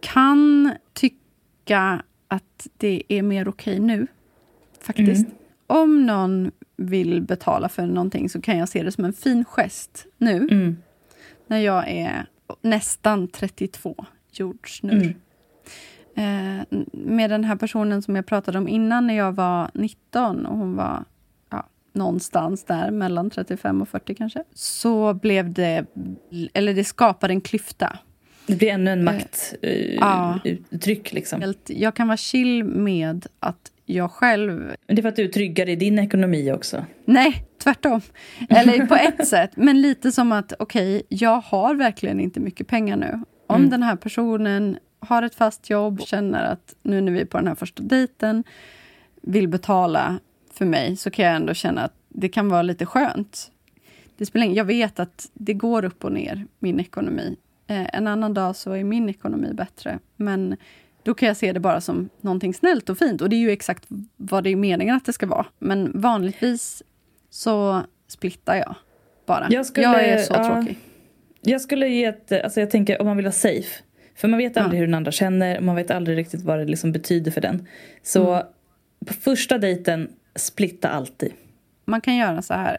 kan tycka att det är mer okej nu, faktiskt. Mm. Om någon vill betala för någonting så kan jag se det som en fin gest nu Mm. när jag är nästan 32 jordsnurr. Eh, med den här personen som jag pratade om innan när jag var 19 och hon var ja, någonstans där mellan 35 och 40 kanske. Så blev det, eller det skapade en klyfta. Det blir ännu en maktuttryck ja. uttryck liksom. Jag kan vara chill med att jag själv Men det är för att du är tryggare i din ekonomi också. Nej, tvärtom. Eller på ett sätt. Men lite som att, okej, jag har verkligen inte mycket pengar nu. Om Mm. den här personen har ett fast jobb, känner att nu när vi är på den här första dejten vill betala för mig, så kan jag ändå känna att det kan vara lite skönt. Det spelar ingen, jag vet att det går upp och ner, min ekonomi. Eh, en annan dag så är min ekonomi bättre. Men då kan jag se det bara som någonting snällt och fint. Och det är ju exakt vad det är meningen att det ska vara. Men vanligtvis så splittar jag bara. Jag skulle- jag är så ja. tråkig. Jag skulle ge ett, alltså jag tänker om man vill ha safe. För man vet aldrig Ja. hur den andra känner, man vet aldrig riktigt vad det liksom betyder för den. Så Mm. på första dejten, splitta alltid. Man kan göra så här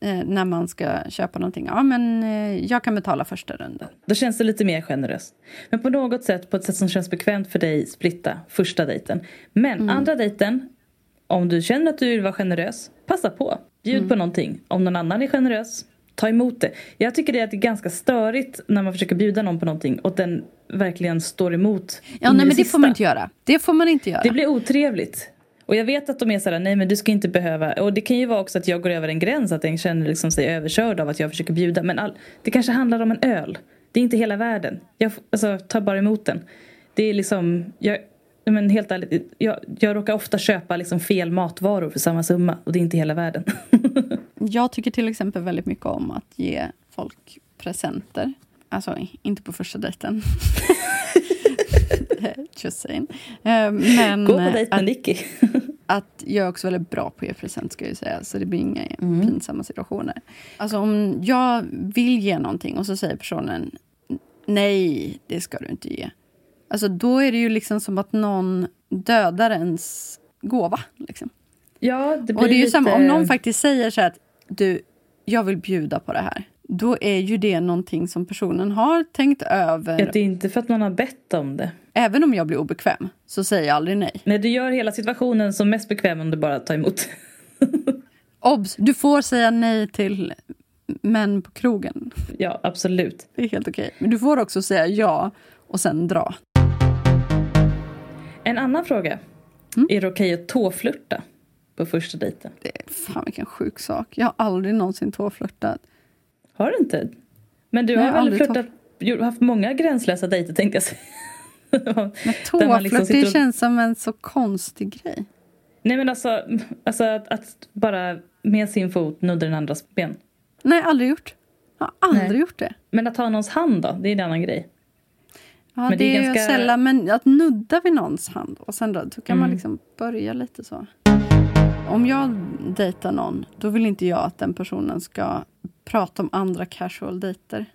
eh, när man ska köpa någonting. Ja, men eh, jag kan betala första rundan. Då känns det lite mer generöst. Men på något sätt, på ett sätt som känns bekvämt för dig, splitta första dejten. Men Mm. andra dejten, om du känner att du vill vara generös, passa på. Bjud Mm. på någonting. Om någon annan är generös, ta emot det. Jag tycker det är, ganska störigt när man försöker bjuda någon på någonting och den verkligen står emot Ja, nej, men det får man inte göra. Det får man inte göra. Det blir otrevligt. Och jag vet att de är såhär, nej men du ska inte behöva. Och det kan ju vara också att jag går över en gräns, att en känner liksom sig överkörd av att jag försöker bjuda. Men all, det kanske handlar om en öl. Det är inte hela världen. Jag alltså, tar bara emot den. Det är liksom, jag, men helt ärligt, jag, jag råkar ofta köpa liksom fel matvaror för samma summa. Och det är inte hela världen. Jag tycker till exempel väldigt mycket om att ge folk presenter. Alltså inte på första dejten. Just saying. Eh, Men Gå på dejt med Nicky. att jag är också väldigt bra på att ge present ska jag säga. Så det blir inga pinsamma situationer. Alltså om jag vill ge någonting och så säger personen nej, det ska du inte ge. Alltså då är det ju liksom som att någon dödar ens gåva. Liksom. Ja, det blir Och det är ju lite... samma, om någon faktiskt säger så här att du, jag vill bjuda på det här. Då är ju det någonting som personen har tänkt över. Ja, det är inte för att någon har bett om det. Även om jag blir obekväm så säger jag aldrig nej. Nej, du gör hela situationen som mest bekväm om du bara tar emot. Obs! Du får säga nej till män på krogen. ja, absolut. Det är helt okej. Men du får också säga ja och sen dra. En annan fråga. Mm. Är det okej att tåflirta på första dejten? Det är fan vilken sjuk sak. Jag har aldrig någonsin tåflörtat. Har du inte? Men du Nej, har väl aldrig flirtat, jo, haft många gränslösa dejter tänkte jag säga. Men man tåflört, liksom det och- känns som en så konstig grej. Nej men alltså, alltså att, att bara med sin fot nudda den andras ben. Nej, aldrig gjort. Jag har aldrig Nej. gjort det. Men att ta någons hand då, det är en annan grej. Ja, Men det, är ganska- sällan, men att nudda vid någons hand och sen då, då kan man Mm. liksom börja lite så. Om jag dejtar någon, då vill inte jag att den personen ska prata om andra casual dejter.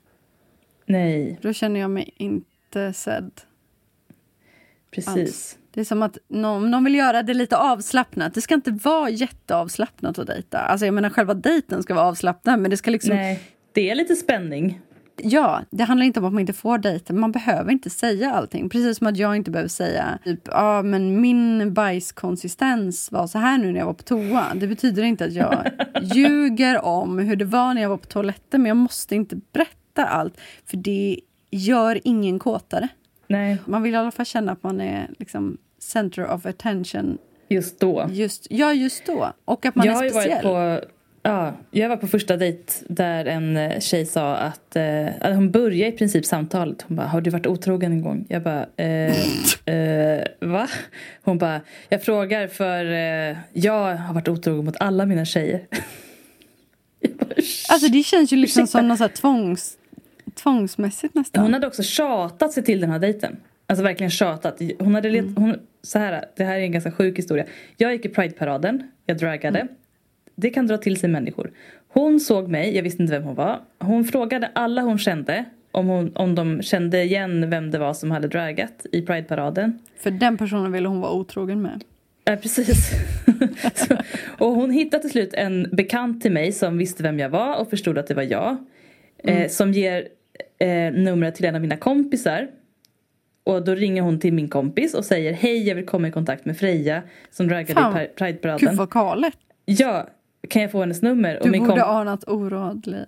Nej, Då känner jag mig inte sedd. precis. Det är som att någon, någon vill göra det lite avslappnat. Det ska inte vara jätteavslappnat att dejta. Alltså jag menar själva dejten ska vara avslappnad men det ska liksom... Nej, det är lite spänning. Ja, det handlar inte om att man inte får dejta. Man behöver inte säga allting. Precis som att jag inte behöver säga typ, ja men min bajskonsistens var så här nu när jag var på toa. Det betyder inte att jag ljuger om hur det var när jag var på toaletten. Men jag måste inte berätta allt. För det gör ingen kåtare. Nej, Man vill i alla fall känna att man är liksom center of attention just då. just, ja, just då. Och att man jag är har ju speciell. varit på Ja, jag var på första dejt där en eh, tjej sa att, eh, att hon började i princip samtalet. Hon bara, har du varit otrogen en gång? Jag bara, eh, eh, va? Hon bara, jag frågar för eh, jag har varit otrogen mot alla mina tjejer. Bara, Alltså det känns ju liksom Ursäkta. som något så här tvångs, tvångsmässigt nästan. Hon hade också tjatat sig till den här dejten. Alltså verkligen tjatat. Hon hade let, hon, så här, det här är en ganska sjuk historia. Jag gick i Pride-paraden, jag dragade. Det kan dra till sig människor. Hon såg mig, jag visste inte vem hon var. Hon frågade alla hon kände om, hon, om de kände igen vem det var som hade dragat i Pride-paraden. För den personen ville hon vara otrogen med. Ja, precis. så, och hon hittade till slut en bekant till mig som visste vem jag var och förstod att det var jag. Eh, som ger eh, numret till en av mina kompisar. Och då ringer hon till min kompis och säger hej jag vill komma i kontakt med Freja som dragade Fan, i Pri- Gud Pride-paraden. vad galet. Ja, kan jag få hennes nummer? Du min borde anat oråd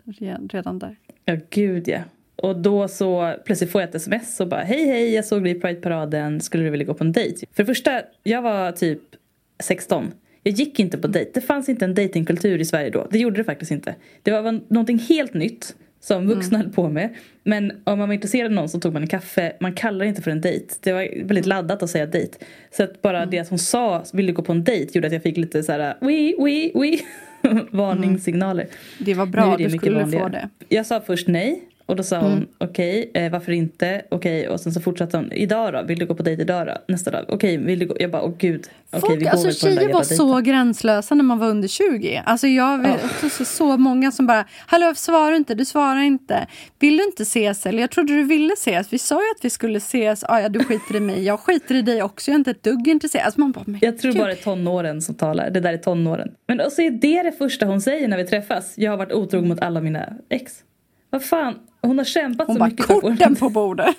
redan där. Ja, gud ja. Och då så plötsligt får jag ett sms och bara hej hej jag såg dig i Pride-paraden, skulle du vilja gå på en dejt? För det första, jag var typ 16. Jag gick inte på dejt. Det fanns inte en datingkultur i Sverige då. Det gjorde det faktiskt inte. Det var var någonting helt nytt som vuxna höll på med. Men om man var intresserad av någon så tog man en kaffe. Man kallar det inte för en dejt. Det var väldigt laddat att säga dejt. Så att bara det att hon sa vill du gå på en dejt gjorde att jag fick lite så här oui, oui, oui varningssignaler. Det var bra, det du skulle få vanligare. det. Jag sa först nej. Och då sa hon okej, eh, varför inte? Okej, och sen så fortsatte hon. Idag då? Vill du gå på dejt idag då? Nästa dag? Okej, vill du gå? Jag bara, åh gud. Okej, Folk, vi går alltså tjejer var så gränslösa när man var under 20. Alltså jag vet också så, så många som bara, hallå svarar du inte? Du svarar inte. Vill du inte ses? Eller jag trodde du ville ses. Vi sa ju att vi skulle ses. Ah, ja, du skiter i mig. Jag skiter i dig också. Jag är inte ett dugg intresserad. Alltså man bara, men Jag tror gud. bara det är tonåren som talar. Det där är tonåren. Men och så är det det första hon säger när vi träffas. Jag har varit otrogen mot alla mina ex. Vad fan, hon har kämpat Hon så bara, mycket att få korten på bordet.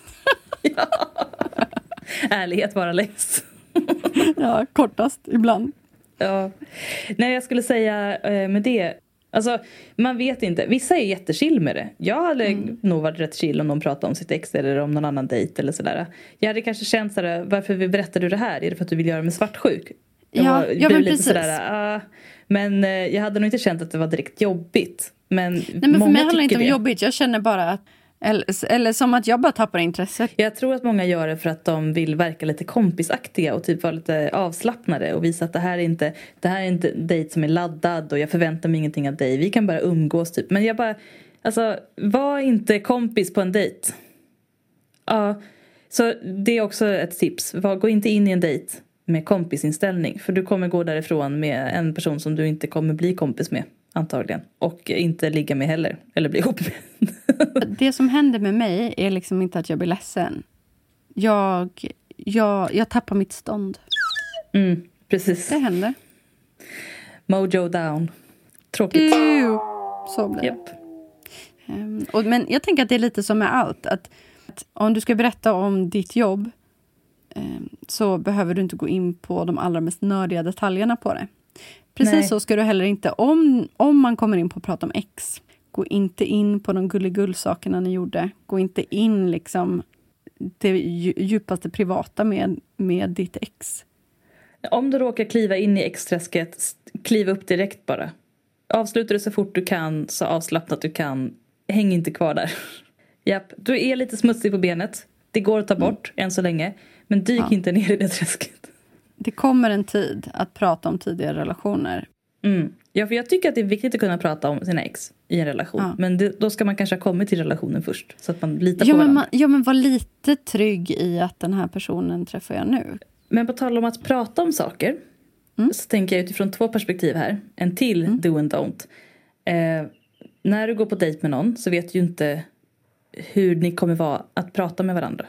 Ärlighet vara längst. ja, kortast ibland. Ja. Nej, jag skulle säga eh, med det. Alltså, man vet inte. Vissa är jättechill med det. Jag hade Mm. nog varit rätt chill om de pratade om sitt ex eller om någon annan dejt eller sådär. Jag hade kanske känt sådär, varför berättar du det här? Är det för att du vill göra mig svartsjuk? Ja, Och ja, blev men precis. Sådär, ah, men eh, jag hade nog inte känt att det var direkt jobbigt. Men, Nej, men för många mig handlar det inte om det. jobbigt. Jag känner bara att, eller, eller som att jag bara tappar intresset. Jag tror att många gör det för att de vill verka lite kompisaktiga och typ vara lite avslappnade och visa att det här är inte det här är inte en dejt som är laddad och jag förväntar mig ingenting av dig. Vi kan bara umgås typ. Men jag bara, alltså var inte kompis på en dejt. Ja, så det är också ett tips. Var, gå inte in i en dejt med kompisinställning för du kommer gå därifrån med en person som du inte kommer bli kompis med antagligen och inte ligga med heller eller bli ihop med. Det som händer med mig är liksom inte att jag blir ledsen. Jag, jag, jag tappar mitt stånd. Mm, precis. Det händer. Mojo down. Tråkigt. Ew. Så blir det. Ehm, och, men jag tänker att det är lite som med allt. Att, att om du ska berätta om ditt jobb ehm, så behöver du inte gå in på de allra mest nördiga detaljerna på det. Precis Nej. så ska du heller inte, om, om man kommer in på att prata om ex, gå inte in på de gulligull-sakerna ni gjorde. Gå inte in liksom det dju- djupaste privata med, med ditt ex. Om du råkar kliva in i exträsket, kliv upp direkt bara. Avsluta det så fort du kan, så avslappnat du kan. Häng inte kvar där. Japp, du är lite smutsig på benet. Det går att ta bort än så länge. Men dyk Mm. Ja. inte ner i det träsket. Det kommer en tid att prata om tidigare relationer. Mm. Ja, för jag tycker att det är viktigt att kunna prata om sina ex. i en relation. Ja. Men det, då ska man kanske ha kommit till relationen först. Så att man litar Ja på varandra. man, ja, men var lite trygg i att den här personen träffar jag nu. Men på tal om att prata om saker. Mm. Så tänker jag utifrån två perspektiv här. En till do and don't. Eh, när du går på dejt med någon så vet du ju inte hur ni kommer vara att prata med varandra.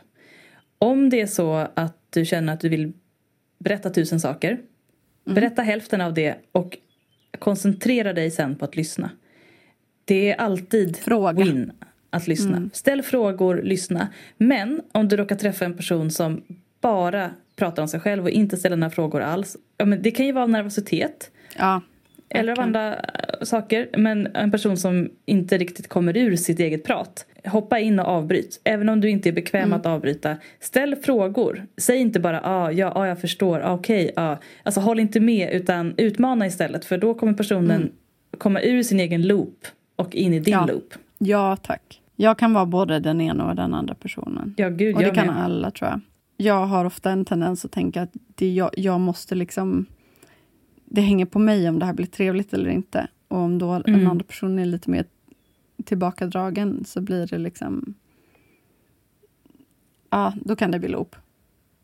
Om det är så att du känner att du vill berätta tusen saker. Berätta hälften av det och koncentrera dig sen på att lyssna. Det är alltid Fråga. win att lyssna. Ställ frågor, lyssna. Men om du råkar träffa en person som bara pratar om sig själv och inte ställer några frågor alls. Ja, men det kan ju vara nervositet. Ja, Eller av andra eh, saker. Men en person som inte riktigt kommer ur sitt eget prat. Hoppa in och avbryt. Även om du inte är bekväm Mm. att avbryta. Ställ frågor. Säg inte bara ah, ja, ah, jag förstår, ah, okej, ah. Alltså håll inte med utan utmana istället. För då kommer personen komma ur sin egen loop och in i din Mm. Ja. loop. ja tack. Jag kan vara både den ena och den andra personen. Ja, gud, Och det kan med. alla tror jag. Jag har ofta en tendens att tänka att det jag, jag måste liksom... Det hänger på mig om det här blir trevligt eller inte. Och om då Mm. den andra personen är lite mer tillbakadragen så blir det liksom... Ja, då kan det bli loop.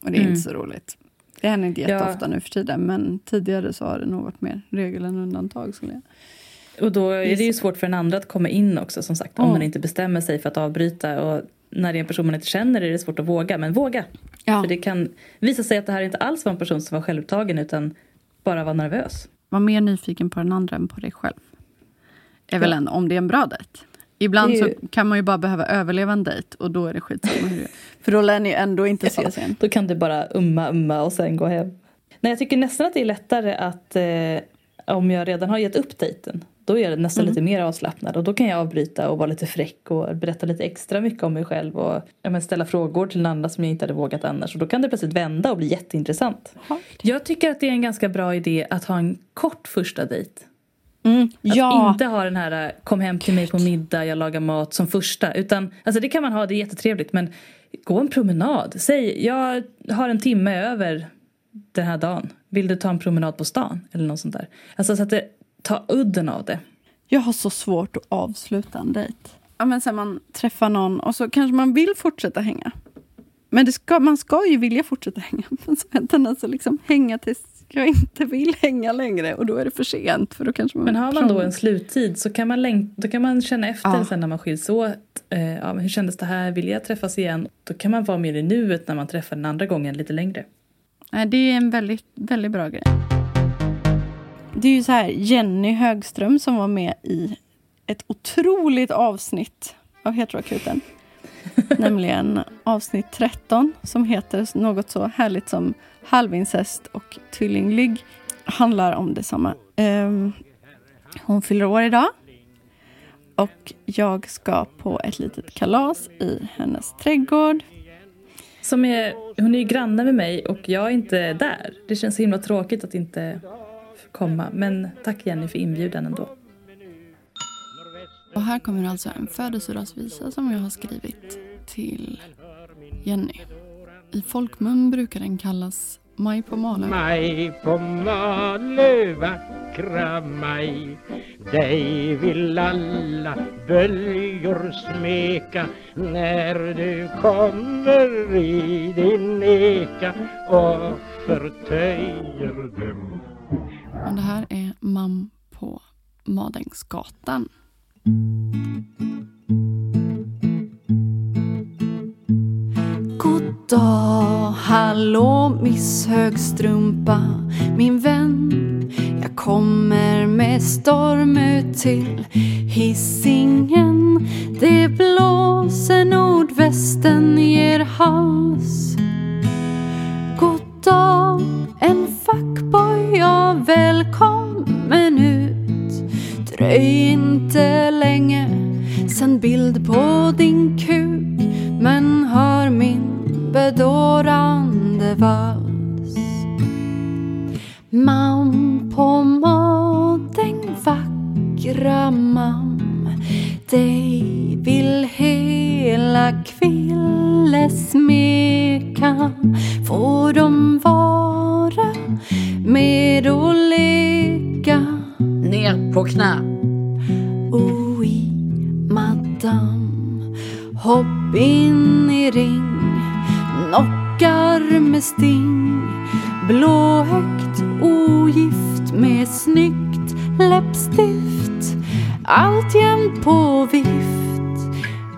Och det är Mm. inte så roligt. Det händer inte Ja. jätteofta nu för tiden, men tidigare så har det nog varit mer regel än undantag. Skulle jag. Och då är det ju svårt för en andra att komma in också som sagt. Om Ja. man inte bestämmer sig för att avbryta. Och när det är en person man inte känner är det svårt att våga. Men våga! Ja. För det kan visa sig att det här inte alls var en person som var självupptagen utan bara var nervös. Var mer nyfiken på den andra än på dig själv. Är väl Ja. en, om det är en bra dejt. Ibland ju- så kan man ju bara behöva överleva en dejt och då är det skitsamma hur det är. För då lär ni ändå inte ses igen. Då kan du bara umma umma och sen gå hem. Nej, jag tycker nästan att det är lättare att eh, om jag redan har gett upp dejten. Då är jag nästan Mm. lite mer avslappnad och då kan jag avbryta och vara lite fräck och berätta lite extra mycket om mig själv och ja, ställa frågor till andra som jag inte hade vågat annars. Och då kan det plötsligt vända och bli jätteintressant. Jag tycker att det är en ganska bra idé att ha en kort första dejt. Mm. Att Ja, inte ha den här äh, kom hem till mig på middag, jag lagar mat som första. Utan, alltså det kan man ha, det är jättetrevligt. Men gå en promenad. Säg, jag har en timme över den här dagen. Vill du ta en promenad på stan? Eller något sånt där. Alltså så att det tar udden av det. jag har så svårt att avsluta en dejt. Ja, men sen man träffar någon och så kanske man vill fortsätta hänga. Men ska, man ska ju vilja fortsätta hänga. Men så att liksom hänga tills jag inte vill hänga längre. Och då är det för sent. För då kanske man Men har man då en sluttid så kan man, läng- då kan man känna efter Ja. sen när man skiljs åt. Eh, ja, hur kändes det här? Vill jag träffas igen? Då kan man vara mer i nuet när man träffar den andra gången lite längre. Det är en väldigt, väldigt bra grej. Det är ju så här, Jenny Högström som var med i ett otroligt avsnitt av Heteroakuten. nämligen avsnitt 13 som heter något så härligt som halvincest och tvillingligg. Handlar om detsamma. Um, hon fyller år idag. Och jag ska på ett litet kalas i hennes trädgård. Som är, hon är ju granne med mig och jag är inte där. Det känns så himla tråkigt att inte komma. Men tack Jenny för inbjudan ändå. Och här kommer alltså en födelsedagsvisa som jag har skrivit till Jenny. I folkmun brukar den kallas Maj på Malö. Maj på Malö, vackra maj Dig vill alla böljor smeka När du kommer i din eka och förtöjer dem Men det här är Mam på Madängsgatan. Dag, hallå Miss Högstrumpa, min vän. Jag kommer med storm ut till hissingen. Det blåser nordvästen ger hals. God dag, en fuckboy, ja välkommen ut. Dröj inte länge, sänd bild på din kuk. Men hör min bedårande vals. Mam på madäng, vackra mam. Dig vill hela kville smeka. Får de vara med och leka? Ner på knä. Oh madam Hopp in i ring Knockar med sting. Blåhögt ogift med snyggt läppstift. Alltjämt på vift.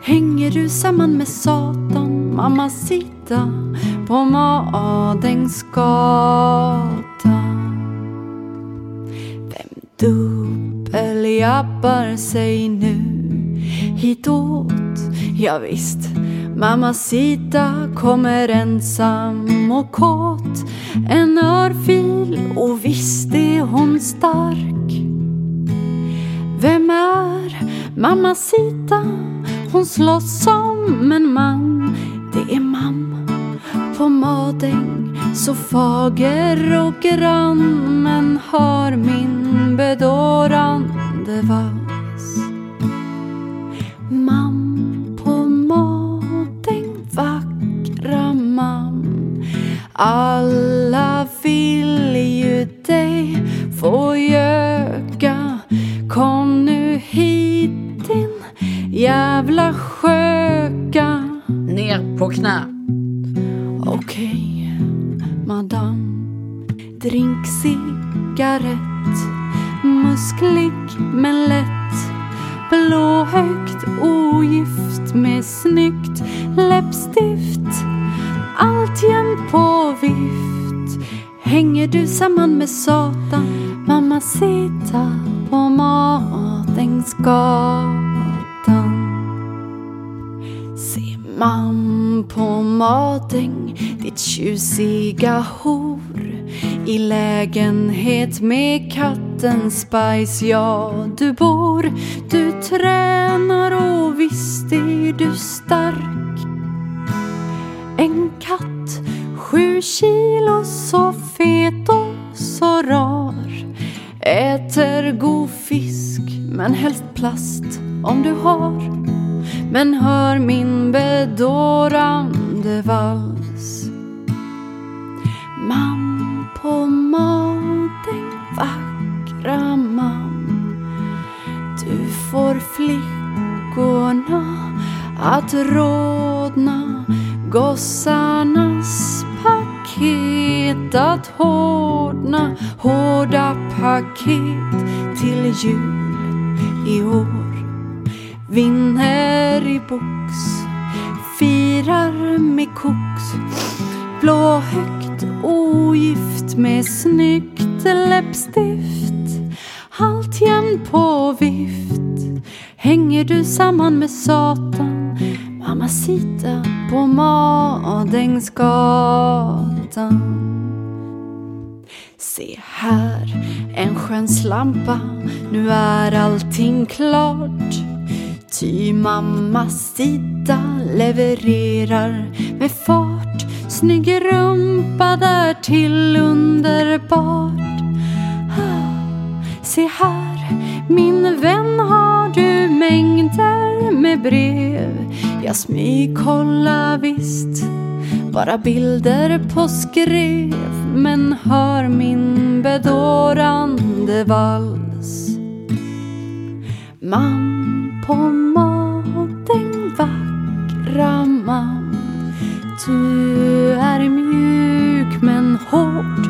Hänger du samman med Satan Mamma sitta på Madängsgatan Vem dubbeljabbar sig nu? Hitåt? Ja, visst, mamma Sita kommer ensam och kåt En örfil och visst är hon stark Vem är mamma Sita? Hon slåss som en man Det är mamma på Madäng så fager och grann men hör min bedårande vals. Alla vill ju dig få göka. Kom nu hit din jävla sköka. Ner på knä. Okej, madam. Drink cigarett. Musklig men lätt. Blåhögt ogift med snyggt läppstift. Alltjämt på vift. Hänger du samman med Satan? Mamma sitta på Matängsgatan Se man på Matäng ditt tjusiga hor i lägenhet med katten Spice, ja du bor Du tränar och visst är du stark en katt, sju kilo så fet och så rar. Äter god fisk, men helst plast om du har. Men hör min bedårande vals. Man på maten vackra man. Du får flickorna att rodna. Gossarnas paket att hårdna Hårda paket till jul i år. Vinner i box Firar med koks. Blåhögt ogift med snyggt läppstift. Alltjämt på vift. Hänger du samman med Satan? Mamma på Madängsgatan. Se här, en skön slampa. Nu är allting klart. Ty mamma Sita levererar med fart. Snygg rumpa där till underbart. Se här, min vän har du mängder med brev? Jag smygkollar visst. Bara bilder på skrev Men hör min bedårande vals. Man på maten vackra man. Du är mjuk men hård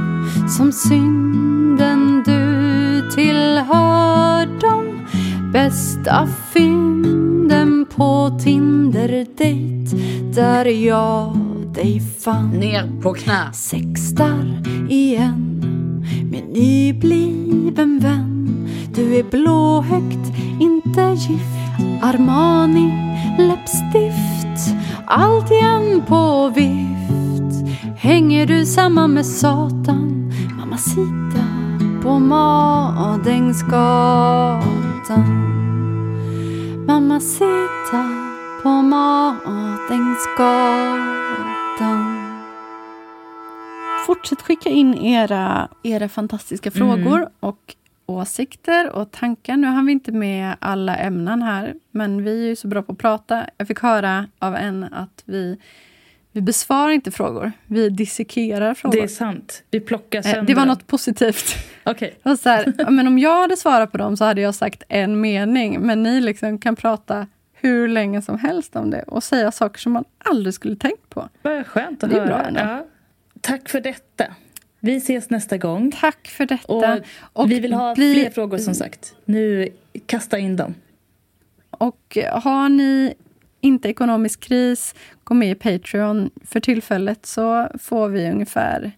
som synden du tillhör. De bästa fynd fynden på Tinder-dejt där jag dig fann. Ner på knä. Sextar igen med nybliven vän. Du är blåhögt, inte gift. Armani läppstift Alltjämt på vift. Hänger du samman med Satan? Mamma Sita på Madängsgatan Mamma Sita på Madängsgatan Fortsätt skicka in era, era fantastiska frågor och åsikter och tankar. Nu har vi inte med alla ämnen här, men vi är ju så bra på att prata. Jag fick höra av en att vi, vi besvarar inte frågor, vi dissekerar frågor. Det är sant. Vi plockar Eh, sönder Det var något positivt. Det var så här, men om jag hade svarat på dem så hade jag sagt en mening, men ni liksom kan prata hur länge som helst om det och säga saker som man aldrig skulle tänkt på. Vad skönt att Det är höra. bra ändå. ja. Tack för detta. Vi ses nästa gång. Tack för detta. Och, Och vi vill ha bli- fler frågor som sagt. Nu, kasta in dem. Och har ni inte ekonomisk kris, gå med i Patreon. För tillfället så får vi ungefär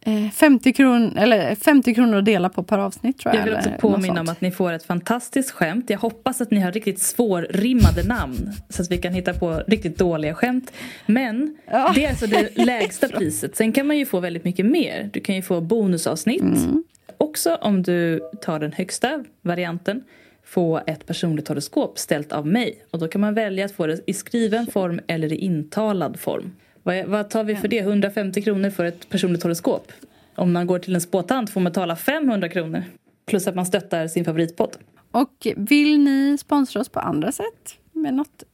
eh, 50, kron, eller 50 kronor att dela på per avsnitt. Tror jag, Jag vill också påminna om att ni får ett fantastiskt skämt. Jag hoppas att ni har riktigt svårrimmade namn så att vi kan hitta på riktigt dåliga skämt. Men Ja. det är alltså det lägsta priset. Sen kan man ju få väldigt mycket mer. Du kan ju få bonusavsnitt. Mm. Också om du tar den högsta varianten få ett personligt horoskop ställt av mig. Och då kan man välja att få det i skriven form eller i intalad form. Vad, vad tar vi för det? 150 kronor för ett personligt horoskop? Om man går till en spåtant får man betala 500 kronor. Plus att man stöttar sin favoritpodd. Och vill ni sponsra oss på andra sätt med något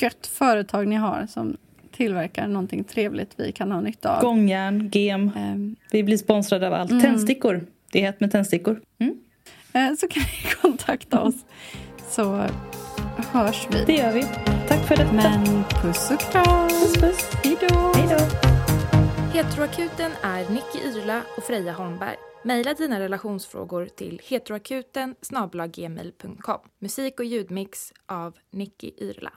gött företag ni har som tillverkar någonting trevligt vi kan ha nytta av. Gångjärn, gem. Ehm, Vi blir sponsrade av allt. Mm. Tändstickor. Det är hett med tändstickor. Mm. Eh, så kan ni kontakta oss så hörs vi. Det gör vi. Tack för detta. Men puss och kram! Puss puss. Hej då! Hej då. Heteroakuten är Nicky Irla och Freja Holmberg. Maila dina relationsfrågor till heteroakuten. Musik och ljudmix av Nicky Irla.